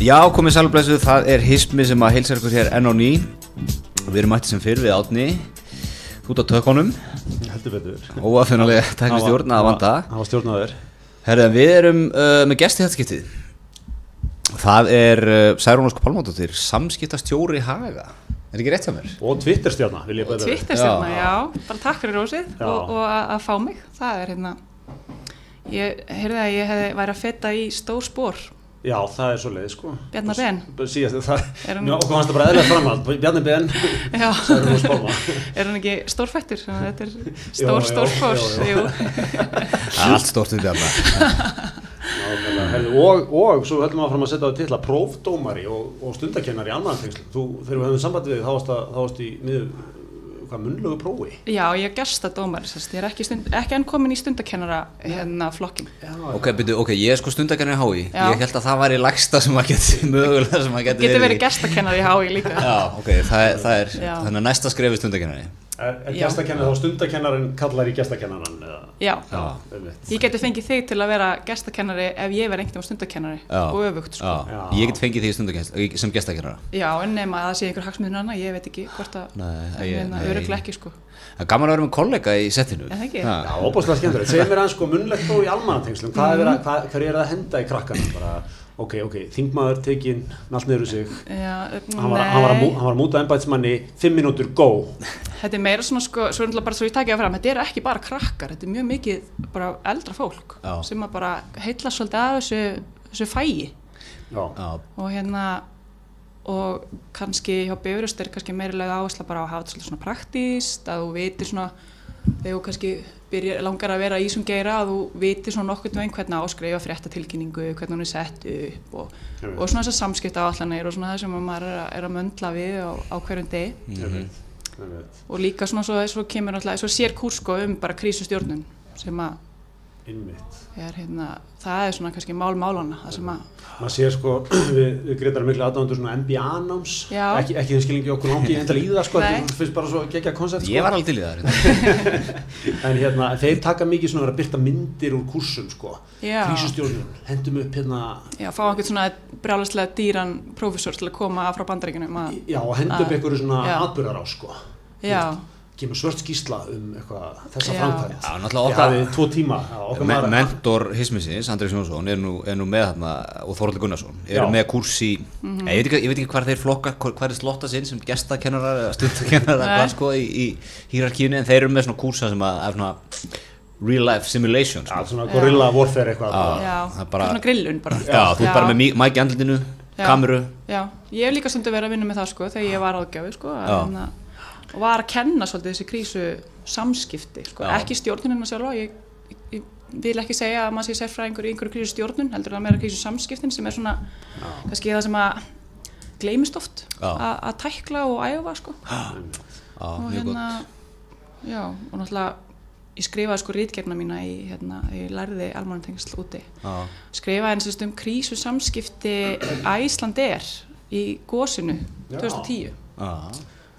Já, komið sælublesu, það er hismi sem að heilsa ykkur hér enn á ný. Við erum mættið sem fyrr við átni út á tökunum. Heldur betur. Óafinnulega tækni stjórn að vanda. Það var stjórnaður. Herra, við erum uh, með gesti þetta skiptið Það er uh, Særún Ósk Pálmóttur, samskiptastjóri Haga. Er ekki rétt hjá mér? Og Twitter-stjórna vil ég bæta við. Twitterstjórna, Já. já. bara takk fyrir rósið Já. og, og að, að fá mig, það er hérna ég heyrði að ég hefði væri að fetta í stór spór Já, það er svo leið sko Bjarnar Ben. Er okkur fannst það bara eðlega framhald Bjarni Ben og er hann ekki stórfættur að er stór, jú, stór spór jú, jú. jú. Það er allt stórt við bjarna Nákvæmlega, herðu, og, og svo höldum við að fram að setja á titla prófdómari og, og stundakennari í almannatengslu. Þú, þegar við höfum samband við að, þá varst í miður, hvað, munnlegu prófi? já, ég gersta dómar sérst. ég er ekki, stund, ekki enn komin í stundakennara hérna flokkin Já, Ok, byrju, ok, ég er sko stundakarni í hái. Ég held að það væri lægsta sem að geti mögulega sem að geti getur verið gestakennari í hái líka Já, ok, það er, það er Já. þannig að næsta stundakarni Er, er Já. gestakennari þá stundakennarin kallar í gestakennaran? Eða? já, Já, ég geti fengið þig til að vera gestakennari ef ég verð einhvern veginn stundakennari Já. og öfugt sko. ég get fengið stundakennari sem gestakennara Já, en nema að það sé einhver hagsmiður annað, ég veit ekki hvort að, en hérna, öruglega ekki, sko. Er gaman að vera með kollega í settinu Er það ekki? Já, óbúslega skemmtilegt. Segð mér aðeins sko munnlegt próf í almannatengslum. Hvað er verið að, hvað, hvað er það að henda í krakkanum? Bara, ok, ok, þingmaður tekinn, allt niður úr sig. Já, Hann var, hann var, að, hann var að múta ennbætsmanni, fimm mínútur, go. Þetta er meira svona, sko, svo er bara svo ég takja fram, þetta eru ekki bara krakkar, þetta er mjög mikið bara eldra fólk Já. sem að bara heilla svolítið af þessu, þessu fægi Já, Já, og hérna, og kannski hjá bifurist er kannski meirilega áhersla bara að hafa þetta svolítið svona praktíst, að þú veitir svona, þegar þú kannski byrjar, langar að vera í þessum geira, að þú veitir svona nokkurn veginn hvernig á að skrifa fréttatilkynningu, hvernig hún er sett upp og, Einmitt. og svona þessar samskipta áallanir og svona það sem að maður er að, er að möndla við á, á hverjum einmitt, og líka svona svo, svo kemur alltaf, svo sér kúrsko um bara krísustjórnun sem að einmitt. er hérna, það er svona kannski mál málana, það sem að, maður sér sko, við, við greitar miklu aðdándur svona MBA-náms, Já. ekki, ekki þess skilningi okkur langi endal í það sko, þetta finnst bara svo gegja koncept sko. Ég var það reyndar. en hérna, þeir taka mikið svona að vera að byrta myndir úr kursum sko, Já. krísustjórnun, hendum upp hérna, já, fá einhvern svona brjálæslega dýran prófessor til að koma frá bandaríkunum að, já, hendum upp einhverju svona atbyrðar á sko, já, kemur svört skísla um þessa framkvæmt, okkar- hafið tvo tíma, Me maður, mentor hismisins, Andrés Jónsson er nú, er nú með þarna og Þorvaldur Gunnarsson eru Já. með kurs í Mhm. ég, veit ekki, ég veit ekki hvað þeir flokka hvað er slotta sinn sem gestakennarar eða stundakennarar sko í, í hýrarkínu en þeir eru með svona kursa sem að er svona real life simulation já, sko. svona gorilla warfare eitthvað, það er bara- svona grillun bara. Já, þú ert bara með mí- mæk í andlutinu, Já. kameru Já, ég hef líka stundu verið að vinna með það sko þegar ég var áðgjafi sko að, og var að kenna svolítið þessi krísu samskipti sko, Já. ekki stjórnunina sjálfa ég, ég, vil ekki segja að maður sé sérfræðingur í einhverju krísu stjórnun heldur að meira krísu samskiptin sem er svona kannski það sem að gleymist oft Já. að tækla og æfa sko Já, og hérna já, og náttúrulega ég skrifaði sko rítgerna mína í hérna, ég lærði almannatengsl úti Já. skrifaði eins og um krísu samskipti Æslander í gósinu Já. 2010 Já.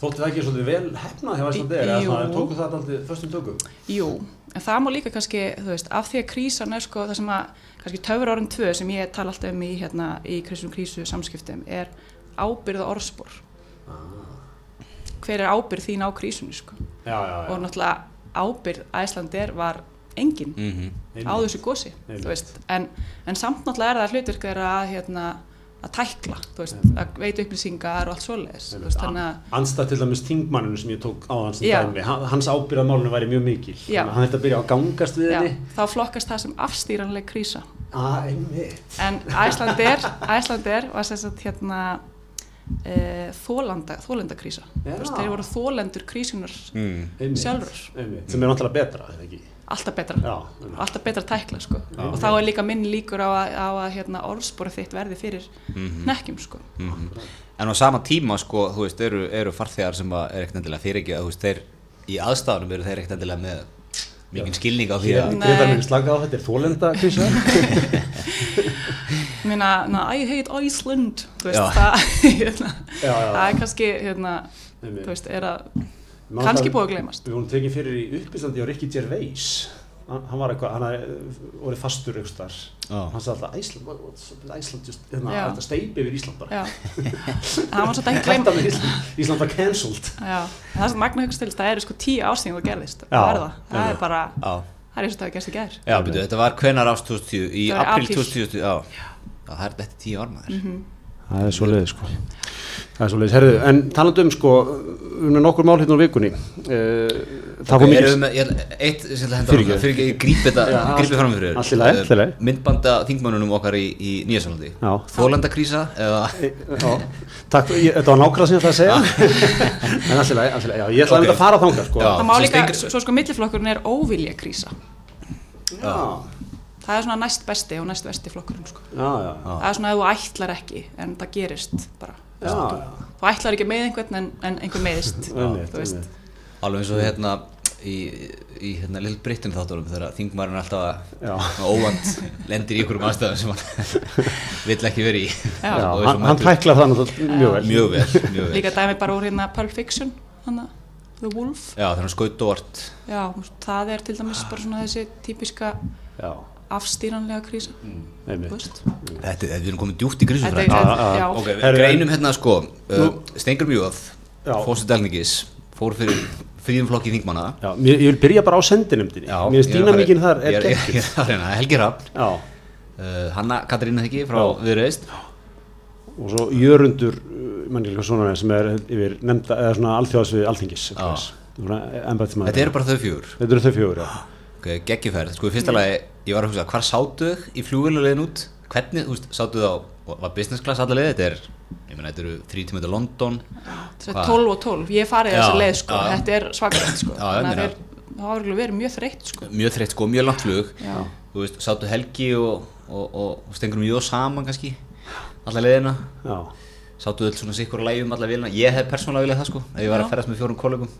Þótti það ekki svolítið vel hefnað hjá Æslandi eða svona, tóku það alltaf föstum tökum? Jú, en það má líka kannski, þú veist, af því að krísan er sko það sem að, kannski töfur árin tvö sem ég tala alltaf um í, hérna, í krísum krísu samskiptum er ábyrða orðspor. Hver er ábyrð þín á krísunni, sko? Já, já, já. Og náttúrulega ábyrð Æslander var engin Mhm. á þessu gósi, þú veist, en, en samt náttúrulega er það hlutverk þeirra að, hérna, að tækla, þú veist, að veita upplýsingar og allt svoleiðis, þú veist, þannig að, Anstað til dæmis þingmanninu sem ég tók á hans Já. dæmi, hans ábyrða málinu væri mjög mikil. Já. Að Hann þetta byrja að gangast við henni. þá flokkast það sem afstýranleg krísa. Ah, einmitt. En Æslander, Æslander var sem sagt hérna e, þólanda, þólendakrísa. Já. Þú veist, þeir voru þólendur krísunar Mm. sjálfur. Einmitt. Sem er náttúrulega betra, eða ekki? Alltaf betra. Já. Alltaf betra að tækla, sko. Já. Og þá er líka minn líkur á að, á að hérna, orðsporið þitt verði fyrir Mhm. nekkjum, sko. Mhm. En á sama tíma sko, þú veist, eru, eru farþegar sem að er ekkert endilega fyrir ekki, þú veist, þeir í aðstæðanum eru þeir ekkert endilega með mikinn skilning á því að Nei. Gretar mér slaka á þetta er þólenda. Ég meina, na, I hate Iceland, þú veist, það, hérna, Já, já. það er kannski, hérna, þú veist, er að kannski það- búið að gleymast. Við vorum tekið fyrir í uppistandi á Ricky Gervais. hann, hann var eitthvað, hann orðið fastur starf, Já. hann sagði alltaf just, hérna, þetta steipi yfir Ísland bara. Hann var svolítið ekki með Ísland, Ísland var cancelled. Það er svona magna hugst til það eru sko tíu árstíðin og gerðist. Það er það, það er bara Já, það er eins og það hefur gerst í gær. Já byrju, þetta var hvenar ást 2010, í Það april apríl. 2010, já. Það er þetta tíu ár maður. Það er svo leiðis sko Það er svo leiðis, herðu, en talandi um sko við erum með nokkur mál hérna á vikunni uh, Það fór með, ég, eitt sem þetta hendur Fyrirgefðu. áfram, fyrir ekki, ég grípi þetta, grípi fram fyrir allt í lagi. Myndbanda þingmannunum okkar í, í Nýjasálandi. Já. Þólendakrísa eða, Já, takk, ég, þetta var nákvæmlega sem ég ætlaði að segja En allir lagi, allir lagi, já, ég ætlaði Ok. okay. að fara þangað sko Já. það má líka, svo, sko milliflokkurinn er óvilja krísa já, það er svona næst besti og næst vesti flokkurinn sko. já, já, það er svona að þú ætlar ekki en það gerist bara þú ætlar ekki með einhvern en, en einhver meðist alveg eins og hérna í, í hérna Lill Brittin þáttunum þegar þingmaðurinn er alltaf óvand lendir í einhverjum aðstæðum sem hann vill ekki verið í. Já. Já, hann, hann það náttúrulega mjög vel. Mjög vel, mjög vel. líka dæmi bara úr hérna Pulp Fiction hana, The Wolf. Já, það er til dæmis bara svona þessi típiska Já, afstýranlega krísa veist. Þetta, þetta við erum komin djúpt í er- já, Ok, við greinum hérna sko uh, Stengur Mjóð, Já. fórstu Delningis fór fyrir fríðum flokki þingmanna. Já, mér, ég vil byrja bara á sendinumdinni Já, Mér finnst er fara- dýnamíkin þar er er reyna, Helgi Rapp Já, uh, Hanna Katrína Þeggi frá Já. Viðreist og svo Jörundur mannilega svona sem er yfir nefnda, eða svona alþjóðs við alþingis Þetta eru bara þau fjögur. Þetta eru þau fjögur, já Ok, geggjuferð, sko í fyrsta lagi ég var að hugsa, hvar sátu þau í flugvélulegin út? Hvernig, þú veist, sátu þau á var business class alla leið, þetta er ég meina, þetta eru þrý tíma til London. Þetta er 12 og 12, ég farið Já, þessa leið sko, já. þetta er svakalegt sko. Ég að það hafa örugglega verið mjög þreytt sko. Mjög þreytt sko, mjög langt flug. Þú veist, sátu Helgi og, og, og, og stengur mjög saman kannski alla leiðina, Já, sátu öll svona sikkur að lægjum alla vélina, ég hef persónulega viljað það sko ef ég var að ferðast með fjórum kollegum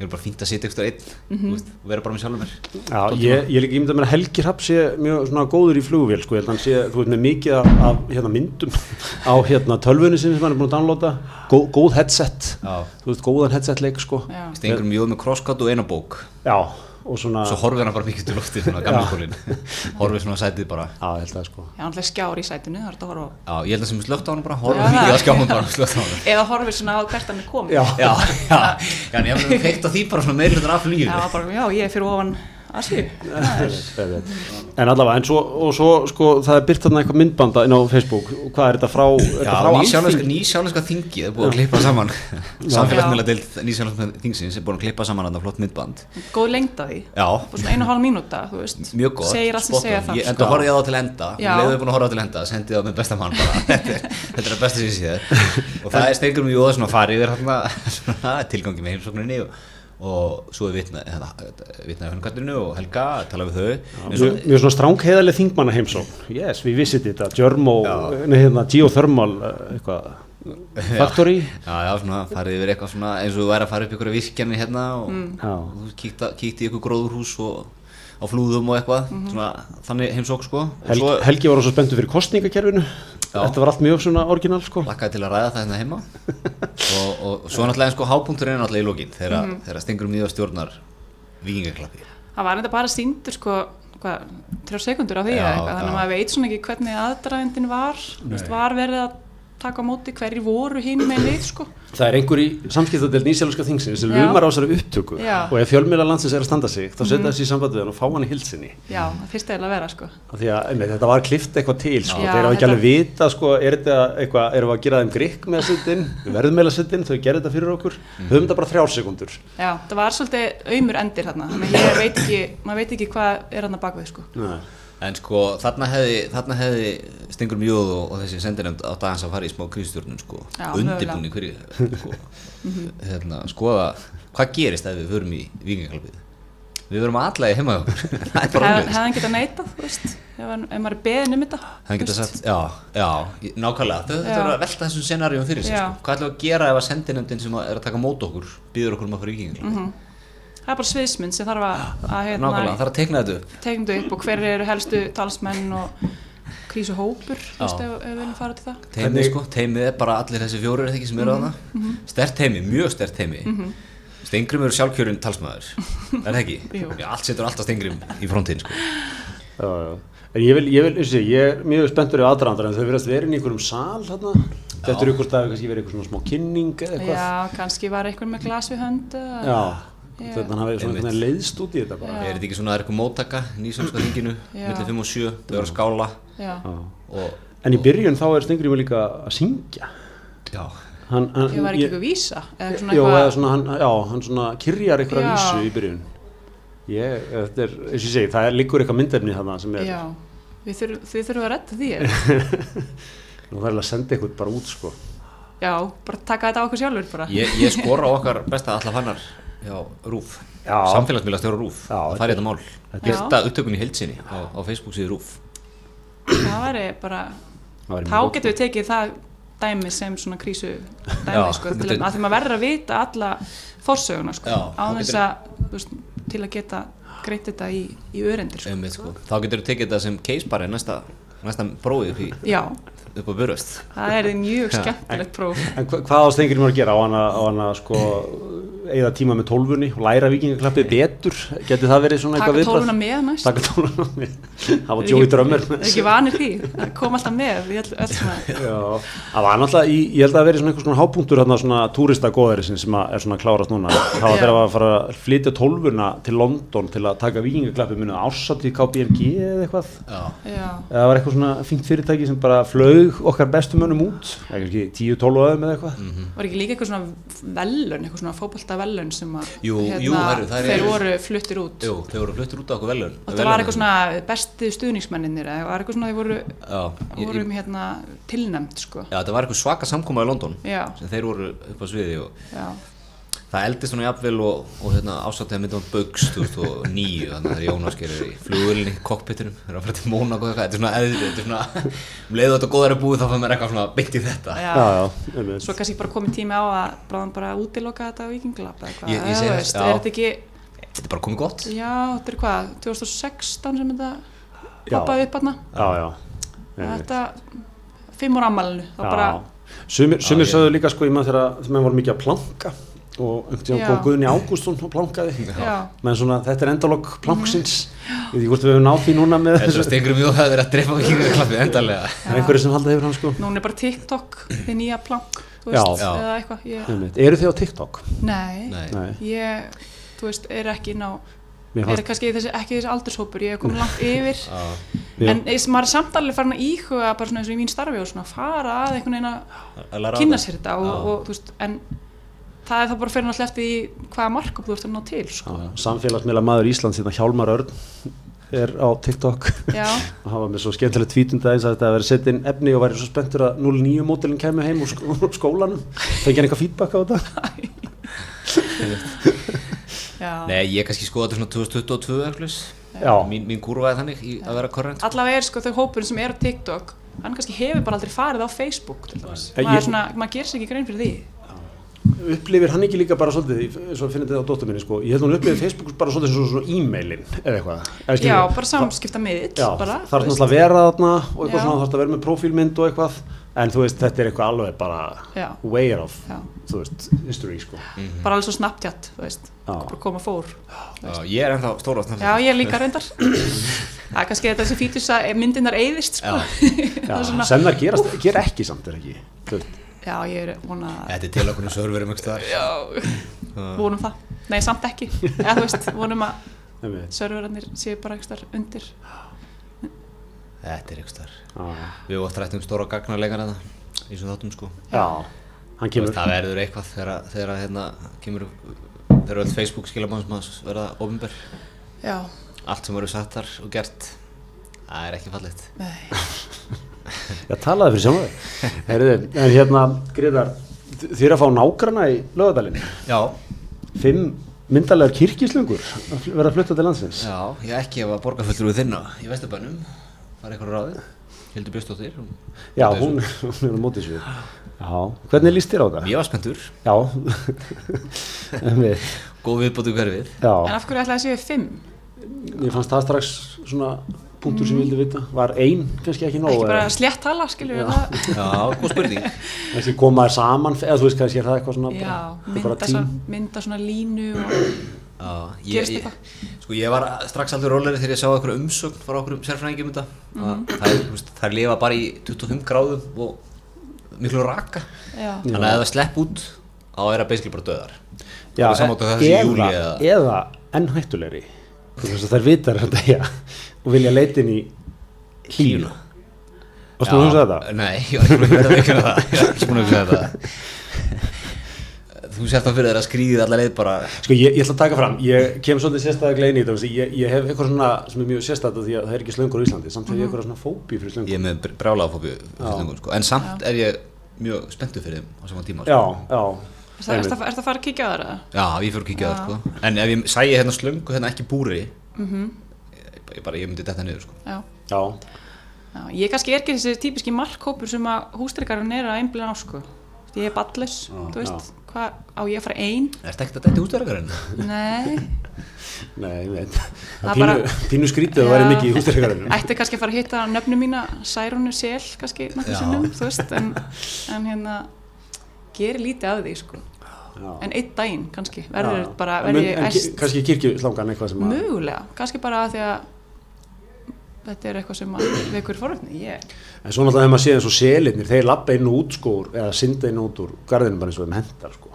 ég er bara fínt að sitja ykkur einn Mhm. þú veist, og vera bara með sjálfur mér. Já ég, ég líka ímynda mér að Helgi Rapp sé mjög svona góður í flugvél sko, ég held að hann sé, þú veist, með mikið af, af hérna, myndum á hérna tölvunni sinni sem hann er búin að downloada, Gó, góð headset. Já. þú veist, góðan headset leik sko stengur mjög með crosscut og eina bók. Já, svona svo horfir hann bara mikið til lofti svona gamla skólin horfir svona á sætið bara. Já, ég held að sko. Já, hann skjár í sætinu, það er þetta að horfa á. Já, ég held að sem slögt á hann bara horfir Já, mikið það. á skjáman bara slögt á hann eða horfir svona á hvert hann er komið Já. já, já, já, en ég hef feikt á því bara svona meirlutur af fluginu já, bara, já, ég er fyrir ofan Asíu. En allavega, en svo, og svo sko, það er byrt þarna eitthvað myndbanda inn á Facebook. Og hvað er þetta frá, er þetta Já, frá nýsjálenska, þingið er búið að klippa saman. Samfélagsmiðla deild nýsjálenska þingsins er búin að klippa saman þetta flott myndband. Góð lengd af því. Einu og hálf mínúta, mjög gott segir allt sem spot on. segja það Ég enda horfði ég á það til enda. Um leiðið búin að horfa á til enda, sendið á með besta mann bara. Þetta er, þetta er það besta sem ég séð og það er stengur mjög óða svona farið tilgangi með heimsókninni og, og svo er vitna hérna, vitnaði hann kvættinu og Helga að tala við þau. Og, Mjög, mjög svona strángheðaleg þingmanna heimsókn Yes, we visited a Germo, Já. nei hérna, geothermal uh, eitthvað, factory. Já, já, svona farið yfir eitthvað svona eins og þú væri að fara upp ykkur virkjanir hérna og, Já. og þú kíkta, kíkti í ykkur gróðurhús og á flúðum og eitthvað. Svona þannig heimsók sko. Hel, svo Helgi var svo spenntur fyrir kostningakerfinu. Þetta var allt mjög svona orginal sko. Lakkaði til að ræða það hérna heima. Og, og svo náttúrulega sko hápunkturinn er náttúrulega í lókin þegar, mm. þegar stengur um nýða stjórnar vikingaklappi það var þetta bara síndur sko hvað, þrjá sekundur á því Já, þannig að maður veit svona ekki hvernig aðdraðendin var. Þú veist, var verið að taka á móti hverjir voru hinn með við sko. Það er einhver í samskiptadel nýsjálfska þingsins sem Já. lumar á þessari upptöku. Já. og ef fjölmiðla landsins er að standa sig þá setja þessi í samband við hann og fá hann í hilsinni já, það fyrst eða að vera sko. Að einmitt, þetta var klift eitthvað til sko. Þeir hafa ekki alveg vita sko, er þetta eitthvað, erum við að gera þeim grikk með að setja inn við verðum meila að setja inn, þau gerðu þetta fyrir okkur. Höfum þetta bara þrjár sekundur já, það var svolítið auðmur endir en sko þarna hefði, þarna hefði stengur mjög og, og þessi sendinemnd átt aðeins að fara í smá kriðstjórnun sko. Undirbúni hverju sko, hérna, skoða hvað gerist ef við förum í vikingaklapið við verum aðlægi heima hjá okkur. Það er bara umlega hefði hann getað neitað, þú veist? Ef, hann, maður er beðin um þetta Það geta þú veist. sagt, já, já, nákvæmlega, Já. þurfa að velta þessum scenarium fyrir sig, sko. Hvað ætlum við að gera ef að sendinöndin sem er að taka mót okkur býður okkur um að fara í vikingin? Það er bara sviðsmynd sem þarf að, að Nákvæmlega, hérna, það er að teikna þetta upp. tegnum þetta upp og hver eru helstu talsmenn og krísuhópur þú veist, ef, ef við viljum fara til það Teimið, sko, teimið er bara allir þessi fjórir eða ekki sem eru að það. Stert teimi, mjög stert teimi. Stengrim eru sjálfkjörun talsmaður er það ekki? Jú. Já, allt setur alltaf Stengrim í frontin sko. Já, já. En ég vil, ég vil, og ég, er mjög spenntur í aðdraðandar en þau verðast verið í einhverjum sal hérna. Þetta er ykkur stað, kannski verið eitthvað svona smá kynning eða eitthvað. Já, kannski var einhver með glas við hönd eða- Já. Já. Þetta hann hafi svona Einmitt. einhvern veginn leiðst út í þetta bara. er þetta ekki svona, það er eitthvað móttaka nýsönska þinginu, Já. millir 5 og 7 þau eru að skála Já, Já. og En í byrjun þá er Stengriður líka að syngja. já, Hann, hann, ég var ekki eitthvað vísa eða svona Jó, eða eitthvað svona, hann, já, hann svona kyrjar eitthvað Já. vísu í byrjun. Ég, þetta er, eins og ég segi, það er líkur eitthvað myndefni þarna sem er, Já, við þurfum, þið þurfum að redda því nú það er að senda eitthvað bara út, sko. Já, bara taka þetta á okkur sjálfur bara ég, ég skora á okkar besta alla fannar já, Rúf, samfélagsmiðlastjóra Rúf. Það fær þetta mál, þetta er- byrta upptökun í heilsinni á, á Facebook síðu Rúf. Það væri bara, þá getum við tekið það dæmi sem svona krísu dæmi sko, til er- að, því maður verður að vita alla forsöguna sko, á þess getur- að, til að geta greitt þetta í, í örendir sko. Einmitt, sko. þá getur þú tekið þetta sem case bara í næsta, næsta prófið upp, í, Já, upp á böröst það er mjög skemmtilegt próf. En hva, hvað á Stengriður að gera? Á hann að, á hann að sko, eigða tíma með tólfunni og læra vikingaklappið betur? Geti það verið svona eitthvað viðbragð? tóluna með næst Taka tóluna með. Það var Joey ekki- Drömmur. er ekki vanir því, það kom alltaf með svona Já, það var náttúrulega, í- ég held að það verið svona einhvers svona hápunktur hérna svona túrista góðarisinn sem að er svona klárast núna. Það var þegar að fara að flytja tólfuna til London til að taka vikingaklappið minna ársatið KBMG eða eitthvað. já, Já, Það var eitthvað svona fínt fyrirtæki sem bara flög okkar bestu mönnum út, eða ekki 10-12 öðum eða eitthvað. var ekki líka eitthvað svona velun, sem að Jú, jú, herru, það er- þeir voru fluttir út. Jú, þau voru fluttur út á okkur velun og það var eitthvað svona besti stuðningsmenninir eða var eitthvað svona þeir voru, já, ég, voru hérna tilnæmt sko. Já, það var eitthvað svaka samkoma í London já, sem þeir voru upp á sviði og já, það eldist svona jafnvel og, og hérna, ásáttiða myndum Bugs 2009 þannig að Jónas gerir í flugulni kokpitunum, þeir eru að fara til Mónaco eitthvað, þetta er svona eðri, þetta er svona um leiðu þetta góðar er búið þá fann mér eitthvað svona byggt í þetta. Já. Já, já, svo kannski bara komið tími á að bráðan bara útiloka þetta vikinglap eða eitthvað. Ég- ég eða segi þú það, veist, já. er þetta ekki þetta er bara komið gott. Já, þetta er hvað, 2016 sem þetta poppaði upp aðna þetta, fimm þá bara, Sumir, sögðu líka sko í maður þegar menn voru mikið að planka og einhvern tíðan kom Guðni Ágústsson og plankaði. Menn svona þetta er endalokk planksins. Ég veit ekki hvort við hefum náð því núna með þetta er þessu. stengur mjög að það er að drefa vikingar klappið endalega er einhverju sem halda hefur hann sko. Núna er bara TikTok þið nýja plank, veist, Já. eða eitthvað ég, eru þið á TikTok? nei, Nei. Ég, þú veist, er ekki ná mér er kannski þessi, ekki þessi aldurshópur, ég er komin langt yfir. En eins, maður er samt alveg farin að íhuga bara svona eins og í mín starfi og svona fara að einhvern veginn að kynna sér þetta og, og, veist, en það er þá bara fyrir náttúrulega eftir í hvaða markup þú ert að ná til sko. samfélagsmiðla maður Íslands hérna Hjálmar Örn er á TikTok. Já, og var með svo skemmtilegt tvítunda eins að þetta að vera sett inn efni og væri svo spenntur að 09 mótilin kemur heim úr sk úr skólanum. Fengi hann eitthvað feedback á þetta? Já. Nei, ég kannski skoða þetta svona 2022 eitthvað Já. mín, mín er þannig í að vera korrent allavega er sko þau hópur sem er á TikTok hann kannski hefur bara aldrei farið á Facebook maður, er svona, maður gerir sér ekki grein fyrir því upplifir hann ekki líka bara svolítið svo finnir þetta á dóttur minni sko ég held hún upplifir Facebook bara svolítið svona, svona e-mailin eða eitthvað Eða skilur já, bara samskipta miðill Já, bara, það er veist. náttúrulega að vera þarna og eitthvað Já. svona, það er að vera með prófílmynd og eitthvað en þú veist, þetta er eitthvað alveg bara Já. way of, Já. þú veist, history sko. bara alveg svo Snapchat, þú veist koma og fór Já, ég er ennþá stóra Snapchat. já, ég er líka reyndar það er kannski þetta sem fítus að myndinar eyðist sko. Já, Það svona- sem gerast, ger ekki samt er ekki þú veist, já, ég er vona að Þetta er til okkur um staðar. já, vonum það nei, samt ekki, eða þú veist, vonum að einmitt. serverarnir séu bara ekki starf undir Þetta er. Já. Við höfum oft rætt um stóra gagnarleikar þetta í þessum þáttum sko. já, hann Þú kemur það verður eitthvað þegar, þegar hérna kemur þegar öll Facebook skilamannsmanns verða ofinber. já, Allt sem verður sagt þar og gert, það er ekki fallegt. nei, Já, talaði fyrir sjálf en hérna, Greiðar þið eru að fá nágrana í lögadalinn Já. fimm myndalegar kirkislungur að verða að flutta til landsins Já, ég ekki ef að borgarfullur við þinna í Vesturbænum. Það er eitthvað ráðið. Hildur Björnsdóttir. hún- Já, hún, hún er á móti svið Já, hvernig líst þér á það? Ég var spenntur. Já Einmitt. Góð viðbótu hverfið. Já, en af hverju ætlaði að séu fimm ég fannst það strax svona punktur sem ég vildi vita. Var ein kannski ekki nóg ekki bara eða- slétt tala, skilur við Já. það? Já, góð spurning. Kannski komaði saman eða þú veist kannski er það eitthvað svona Já, bara, bara mynda, svo, mynda svona línu og Já, ég, Gerist ég, eitthvað? sko ég var strax alveg róleri þegar ég sá eitthvað umsögn frá okkur um þetta. Mhm. það, það, er, þú veist, það lifa bara í 25 gráðum og miklu raka. Já, þannig að ef það slepp út þá er það basically bara döðar Já, eða- eða enn hættulegri þess að þær vitar þetta já, og vilja leitin í hlífuna Varstu nú að hugsa þetta? Nei, ég var ekki búin að veikina það Ég var ekki að hugsa þetta. Þú sért þá fyrir að skrýðið alla leið bara. Sko ég, ég ætla að taka fram, ég kem svolítið sérstaklega inn í þetta, ég, ég hef eitthvað svona sem er mjög sérstaklega því að það er ekki slöngur á Íslandi, samt hef ég eitthvað svona fóbi fyrir Ég slöngur. er með brjálaðfóbi sko. En samt er ég mjög spenntur fyrir þeim á saman tíma Já, sko. Já. Er það að fara að kíkja á það? eða? Já, ég fyrir að kíkja á það sko. En ef ég sæi hérna slöngu hérna ekki búri Mhm. ég, ég bara, ég myndi detta niður sko. Já. Já, Já, ég kannski er ekki þessi típiski markhópur sem að hústrykarinn er að einblina á sko. Ég er ballus, þú veist, hvað á ég að fara einn? Er þetta ekkert að þetta útverðarkarinn? Nei, nei, ég veit. Það Það pínu, bara- pínu skrítið að væri mikið í hústyrkarinn. ætti kannski að fara að hitta nöfnu mína Særunu Sel, kannski nokkuð Já. sinnum, þú veist, en, en hérna, gerir lítið að því sko. Já. En einn daginn kannski, verður Já. bara, En verður ég en ki- æst, Kannski kirkjuslangan eitthvað sem að... mögulega, kannski bara að því að þetta er eitthvað sem að vekur forvöldni, ég, En svo náttúrulega þegar maður sé eins og selinir, þeir lappa inn og út sko, eða synda inn og út úr garðinu bara eins og þeim hendar sko.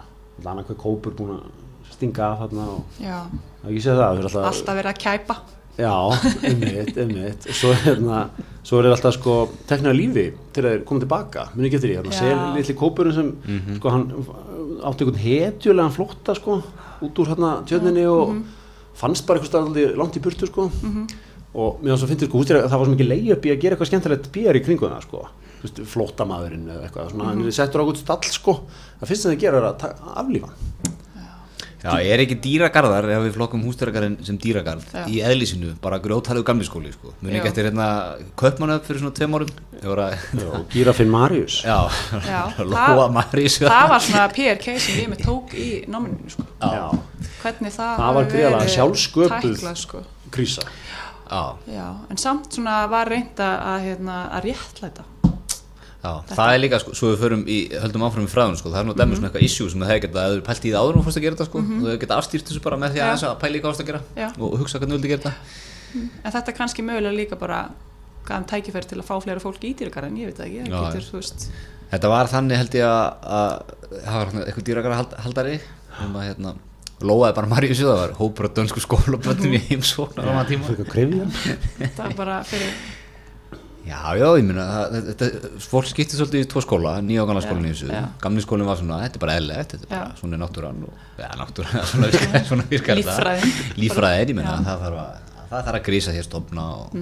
Annað hver kópur búin að stinga af þarna og er ekki séð það. alltaf, alltaf verið að kæpa. Já, einmitt, einmitt. Og svo, hérna, svo er alltaf sko teknað lífi til þeir koma tilbaka, muni ekki eftir því. Hérna, Já. sel, litli kópurinn sem, sko, hann átti einhvern hetjulegan flótta sko, út úr hérna tjörninni og fannst bara eitthvað staðaldi langt í burtu sko. Og mér var svo fyndið sko, hústir, það var svo mikið leið upp í að gera eitthvað skemmtilegt PR í kringum það sko. Flóttamaðurinn eða eitthvað svona, hann er settur á eitthvað stall sko. Það fyrst sem þeir gera er að aflífa. Já, ég er ekki dýragarðar ef við flokkum hústverðarkarinn sem dýragarð Já. í eðlisínu, bara grjótalegu gamli skóli sko. Muni ekki eftir hérna kaupmanöf fyrir svona tveim var að, Gírafinn Marius. já, Já, Lóa Marís Það var svona PRK sem ég með tók í náminu, sko. Já. Hvernig það, Það var verið sjálfsköpuð. sko. Krísa. Já, Já, en samt svona var reynd að, að, hérna, að réttlæta. Já, það er líka sko, svo við förum í, höldum áfram í fræðun sko, það er nú dæmis svona eitthvað issue sem það hefur getað, að þau eru pælt í það áður og fórst að gera þetta sko, og þau geta afstýrt þessu bara með því að Já. þess að pæla í hvað varst að gera Já. og hugsa hvernig þú vildi gera þetta. En þetta er kannski mögulega líka bara gafum tækifæri til að fá fleira fólk í dýragarðin, ég veit það ekki, Já, það getur, þú veist, Þetta var þannig held ég að, að það var eitthvað dýragarða hald, haldari um að hérna, lóaði bara Maríu það var hópur á dönsku skólaböndum í heimsóknar á maður tíma. Það er bara fyrir, Já, já, ég meina, það- þetta, fólk skipti svolítið í tvo skóla, nýja og gamla skólan í þessu já. gamli skólinn var svona, þetta er bara eðlilegt þetta er bara, Já. svona náttúran og, ja, náttúran, svona virkar, svona virkar þetta. Líffræðin. líffræðin, ég meina, Já. Mhm. það þarf að það þarf að grísa hér stofna og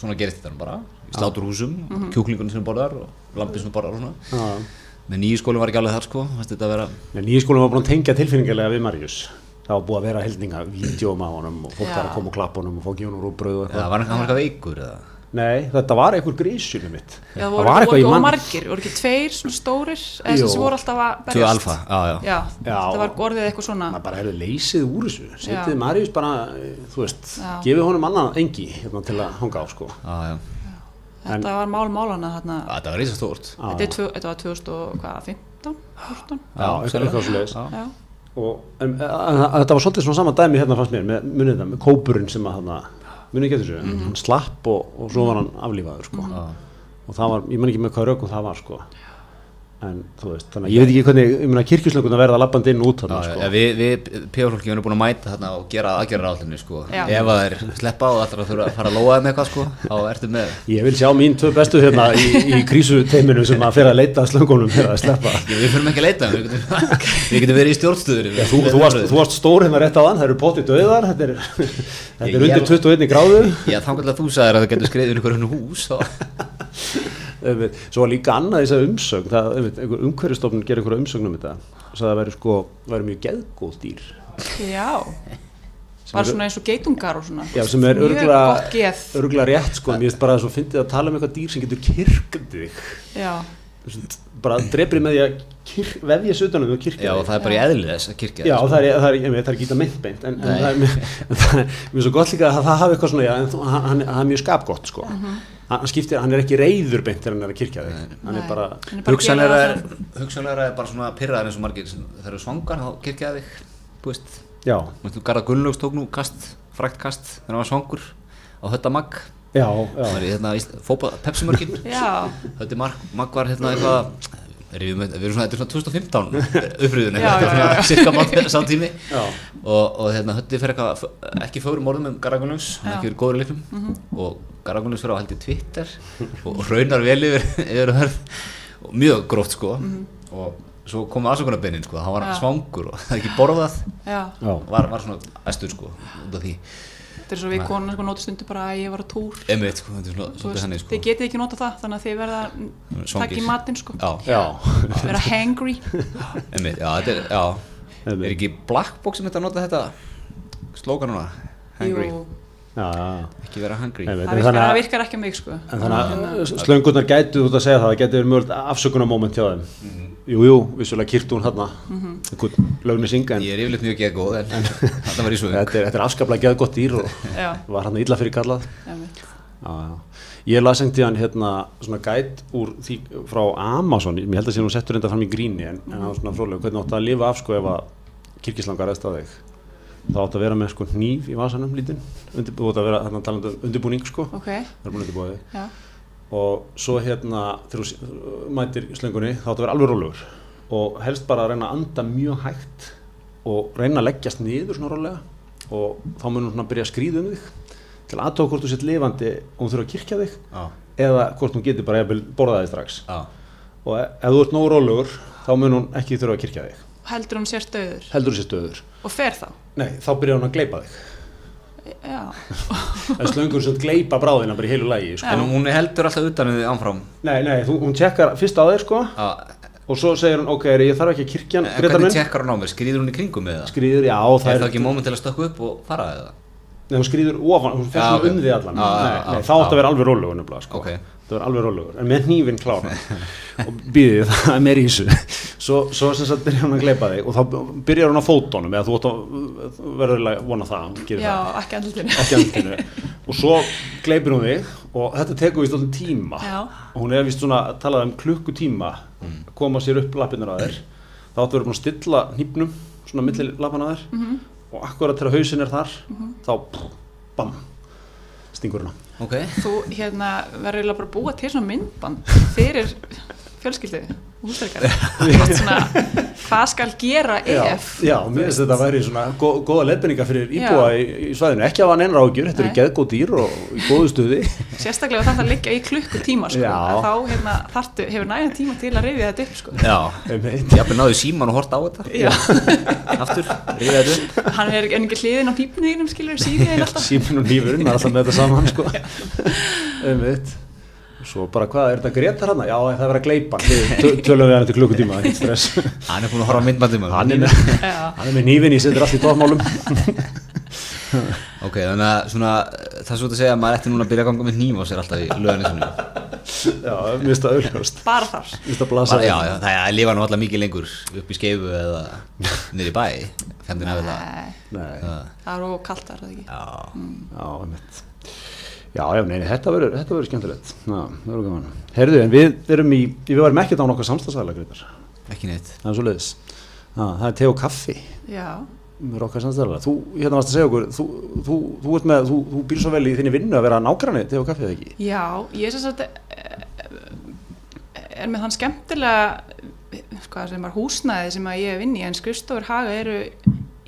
svona gerist þetta bara, í sláturhúsum mm kjúklingunum sem borðar og lampið sem borðar og svona, Já. menn nýju skólinn var ekki alveg þar sko, þetta að vera En nýja skólinn var búin að tengja tilfinningarlega við Marius. Það var búið að vera heldninga, vídjóm á honum og fólk Já. var að koma og klappa honum og fá gjónur og bröð og eða eitthvað. var hann eitthvað veikur eða Nei, þetta var einhver grísunum mitt. já, það voru, í voru mann- margir, voru ekki tveir svona stórir, eða sem voru alltaf að berjast. Tvö alfa, já, já, Já, Já. það var orðið eitthvað svona, Það bara er leysið úr þessu. Setið. Marius bara, eh, þú veist, Já. gefið honum annan engi hérna, til að hanga á sko. já, já. þetta var mál málana þarna, þetta var reysa stórt Já. þetta, er var 2015, 14, Já, eitthvað, eitthvað svo leiðis. Já. Og en, en, en, þetta var svolítið svona sama dæmi hérna fannst mér, með, munið það, með kópurinn sem að hann, munið ekki eftir þessu, hann slapp og, og svo var hann aflífaður sko. Já. og það var, ég man ekki með hvað rökum það var sko. En þú veist, þannig að ég veit ekki hvernig, ég meina kirkjuslökunna verða lappandi inn og út þarna Já, sko. ja, við, við PR-fólki erum búin að mæta þarna og gera aðgerra átlunni sko. Já. ef að þeir sleppa og að þurfa að fara að lóa þeim eitthvað sko, þá ertu með Ég vil sjá mín tvö bestu hérna í, í krísuteiminu sem að fyrir að leita að slöngunum fyrir að sleppa. Við fyrir ekki að leita við getum, við getum verið í stjórnstöður Já, þú, þú, varst, þú varst stór hérna rétt á þann, það eru potið döðar, þetta er, þetta er Ég- undir 21 gráðu. Já, þá kannski að þú sagðir að það getur skreiður ykkur hennu hús þá. Svo var líka annað í þessari umsögn, það, umhverfistofnun gerir einhverja umsögn um þetta. Og það væri sko, mjög geðgóð dýr. já, bara svona eins og geitungar og svona, Já, sem er örgulega, rétt sko, mér finnst bara að svo fyndið að tala um eitthvað dýr sem getur kirkandi þig. já, bara drefri með því að vefja sig utan um og kirkja Já, og það er bara í eðli þess að kirkja Já, sko. það er, það er, ég veit, það er ekki það myndbeint en, en það er, en það er mjög svo gott líka að það hafi eitthvað svona, já, en þú- hann, hann, hann er mjög skapgott, sko. hann, hann skiptir, hann er ekki reyður beint þegar hann er að kirkja þig, hann er bara, er að Hugsanlega er, það hugsanlega er bara svona pyrraðar eins og margir þeir eru svangar, þá kirkja þig þú veist, já, Mættu Garðar Gunnlaugs tók nú kast, frækt kast þegar hann var svangur á hötta magg já, það var já, í hérna fópa Pepsi-mörkin. Já, hötti magg, var hérna eitthvað við erum, við erum svona, þetta er svona 2015 upprýðun Já, já, já. cirka mátt samtími já, og, og hérna hötti fyrir eitthvað ekki fögrum orðum um Garðar Gunnlaugs hann ekki verið góður í leiknum. Og Garðar Gunnlaugs fyrir á held í Twitter og, raunar vel yfir, yfir hörð. Og mjög gróft sko. Og svo komu aðsökunarbeinin sko, hann var Já. svangur og það ekki borðað. Já, var, var svona æstur sko út af því. Þetta er svo við konar sko nótu stundu bara að ég var á túr. Einmitt, sko, þetta er svona, svolítið þannig sko. Þið getið ekki nota það, þannig að þið verða að taka í matinn sko. Já, já, Vera hangry. Einmitt, já, þetta er, já. Einmitt. Er ekki Blackbox sem þetta að nota þetta slókan núna? Hungry, Jú, ekki vera Einmitt. það virkar, að- virkar ekki á mig sko að slöngurnar gætu út að segja það, það gæti verið mjög afsökunarmoment hjá þeim, Mhm. jú, jú, vissulega kýrt hún hérna, einhvern lögni synga, en Ég er yfirleitt mjög þetta var í svöng þetta er, þetta er afskaplega geðgott dýr og var hann illa fyrir kallað. einmitt. Já, já. Ég las einhvern tíðan hérna svona gæt úr því frá Amazon, ég held að sé nú settur enda fram í gríni en, það var svona fróðlega, hvernig átt að lifa af sko ef að kirkislangar eðst að þig þá átt að vera með sko hníf í vasanum lítinn, þú átt að vera þarna talandi um undirbúning sko, Ok, það er búin undirbúið já, og svo hérna þegar þú mætir slöngunni þá átt að vera alveg rólegur. Og helst bara að reyna að anda mjög hægt og reyna að leggjast niður svona rólega. Og þá munum svona að byrja að skríða um þig til aðtók hvort þú sett lifandi og þú þurfa að kirkja þig Já, eða hvort hún getur bara jafnvel borðað þig strax. Já, og e- ef þú ert nógu rólegur þá mun hún ekki þurfa að kirkja þig. Heldur hún sér stöður heldur þessi stöður og fer þá nei, þá byrjar hún að gleipa þig Já, það er slöngur sem gleipa bráðina bara í heilu lægi sko. En hún heldur alltaf utan við ánfram nei, nei, þú, hún tjekkar fyrst á þig sko Já, og svo segir hún, ok, ég þarf ekki að kirkja En Grétar hvernig minn. tekkar hún á mér? Skrýður hún í kringum með það? skrýður, já, það Er er það ekki móment til að stökka upp og fara eða? Nei, hún skrýður ofan, hún fer svona um því allan nei, þá átt já. að vera alveg sko. Ok. Það vera alveg rólegur, en með hnífinn klára og býðið, það er meir í þessu. Svo, svo sem sagt byrjar hún að gleipa þig og þá byrjar hún á fótónum eða þú átt að verður að vona það já, það, ekki andlutinu og svo gleipir hún þig og þetta tekur vist alltaf tíma. Já. og hún er vist svona að tala um klukkutíma að koma sér upp lappirnar að þér. Þá áttu að vera búin að stilla hnípnum svona milli lappana að þér Mhm. og akkurat þegar hausin er þar þá pff, bam stingur hana Ok. Þú hérna verður bara að búa til svona myndband fyrir fjölskyldu hvað skal gera ef já, já, mér finnst þetta að væri svona gó, góða leifbenninga fyrir íbúa í, í svæðinu. Ekki að hafa neina ágjur, þetta eru geðgóð dýr og í góðu stuði. Sérstaklega það að liggja í klukkutíma sko, þá hérna, þartu, hefur nægan tíma til að rifja þetta upp sko. Já. Ég hafði náðu síman og hort á þetta. Aftur, ríða þetta upp. Hann er ekki hliðin á pípunniðinum skilur síðan alltaf? Síminn og er alltaf með þetta saman sko. einmitt svo bara hvað, er þetta Gretar hann? já, það er verið að gleipa tölum við hann til klukkutíma, ekkert stress. Hann er búin að horfa á myndbandum hann er með, Já. hann er með nýfinn í setur allt í tófmálum Ok, þannig að svona Það er svo að segja að maður ætti núna að byrja að ganga með nýma á sér alltaf í löðinu já, það auðvitað bara þar. Það blasa já, já, það er að lifa nú alltaf mikið lengur upp í skeifu eða niður í bæ Nei, Nei, Það- er og kalt þar, er það ekki Já, já, einmitt já, já, nei, nei, þetta verður þetta verður skemmtilegt. Já, það verður gaman. Herðu, en við erum í, við varum ekkert á nokkuð samstagsæðlega Gretar ekki neitt. Það er svo leiðis það er te og kaffi. Já, með okkar samstæðarlega þú, hérna varst að segja okkur þú, þú, þú, ert með, þú, þú býr svo vel í þinni vinnu að vera nágranni til og kaffið eða ekki? Já, ég er sem sagt eh, er með þann skemmtilega sko, sem er húsnæði sem að ég er vinn í en skrifstofur haga eru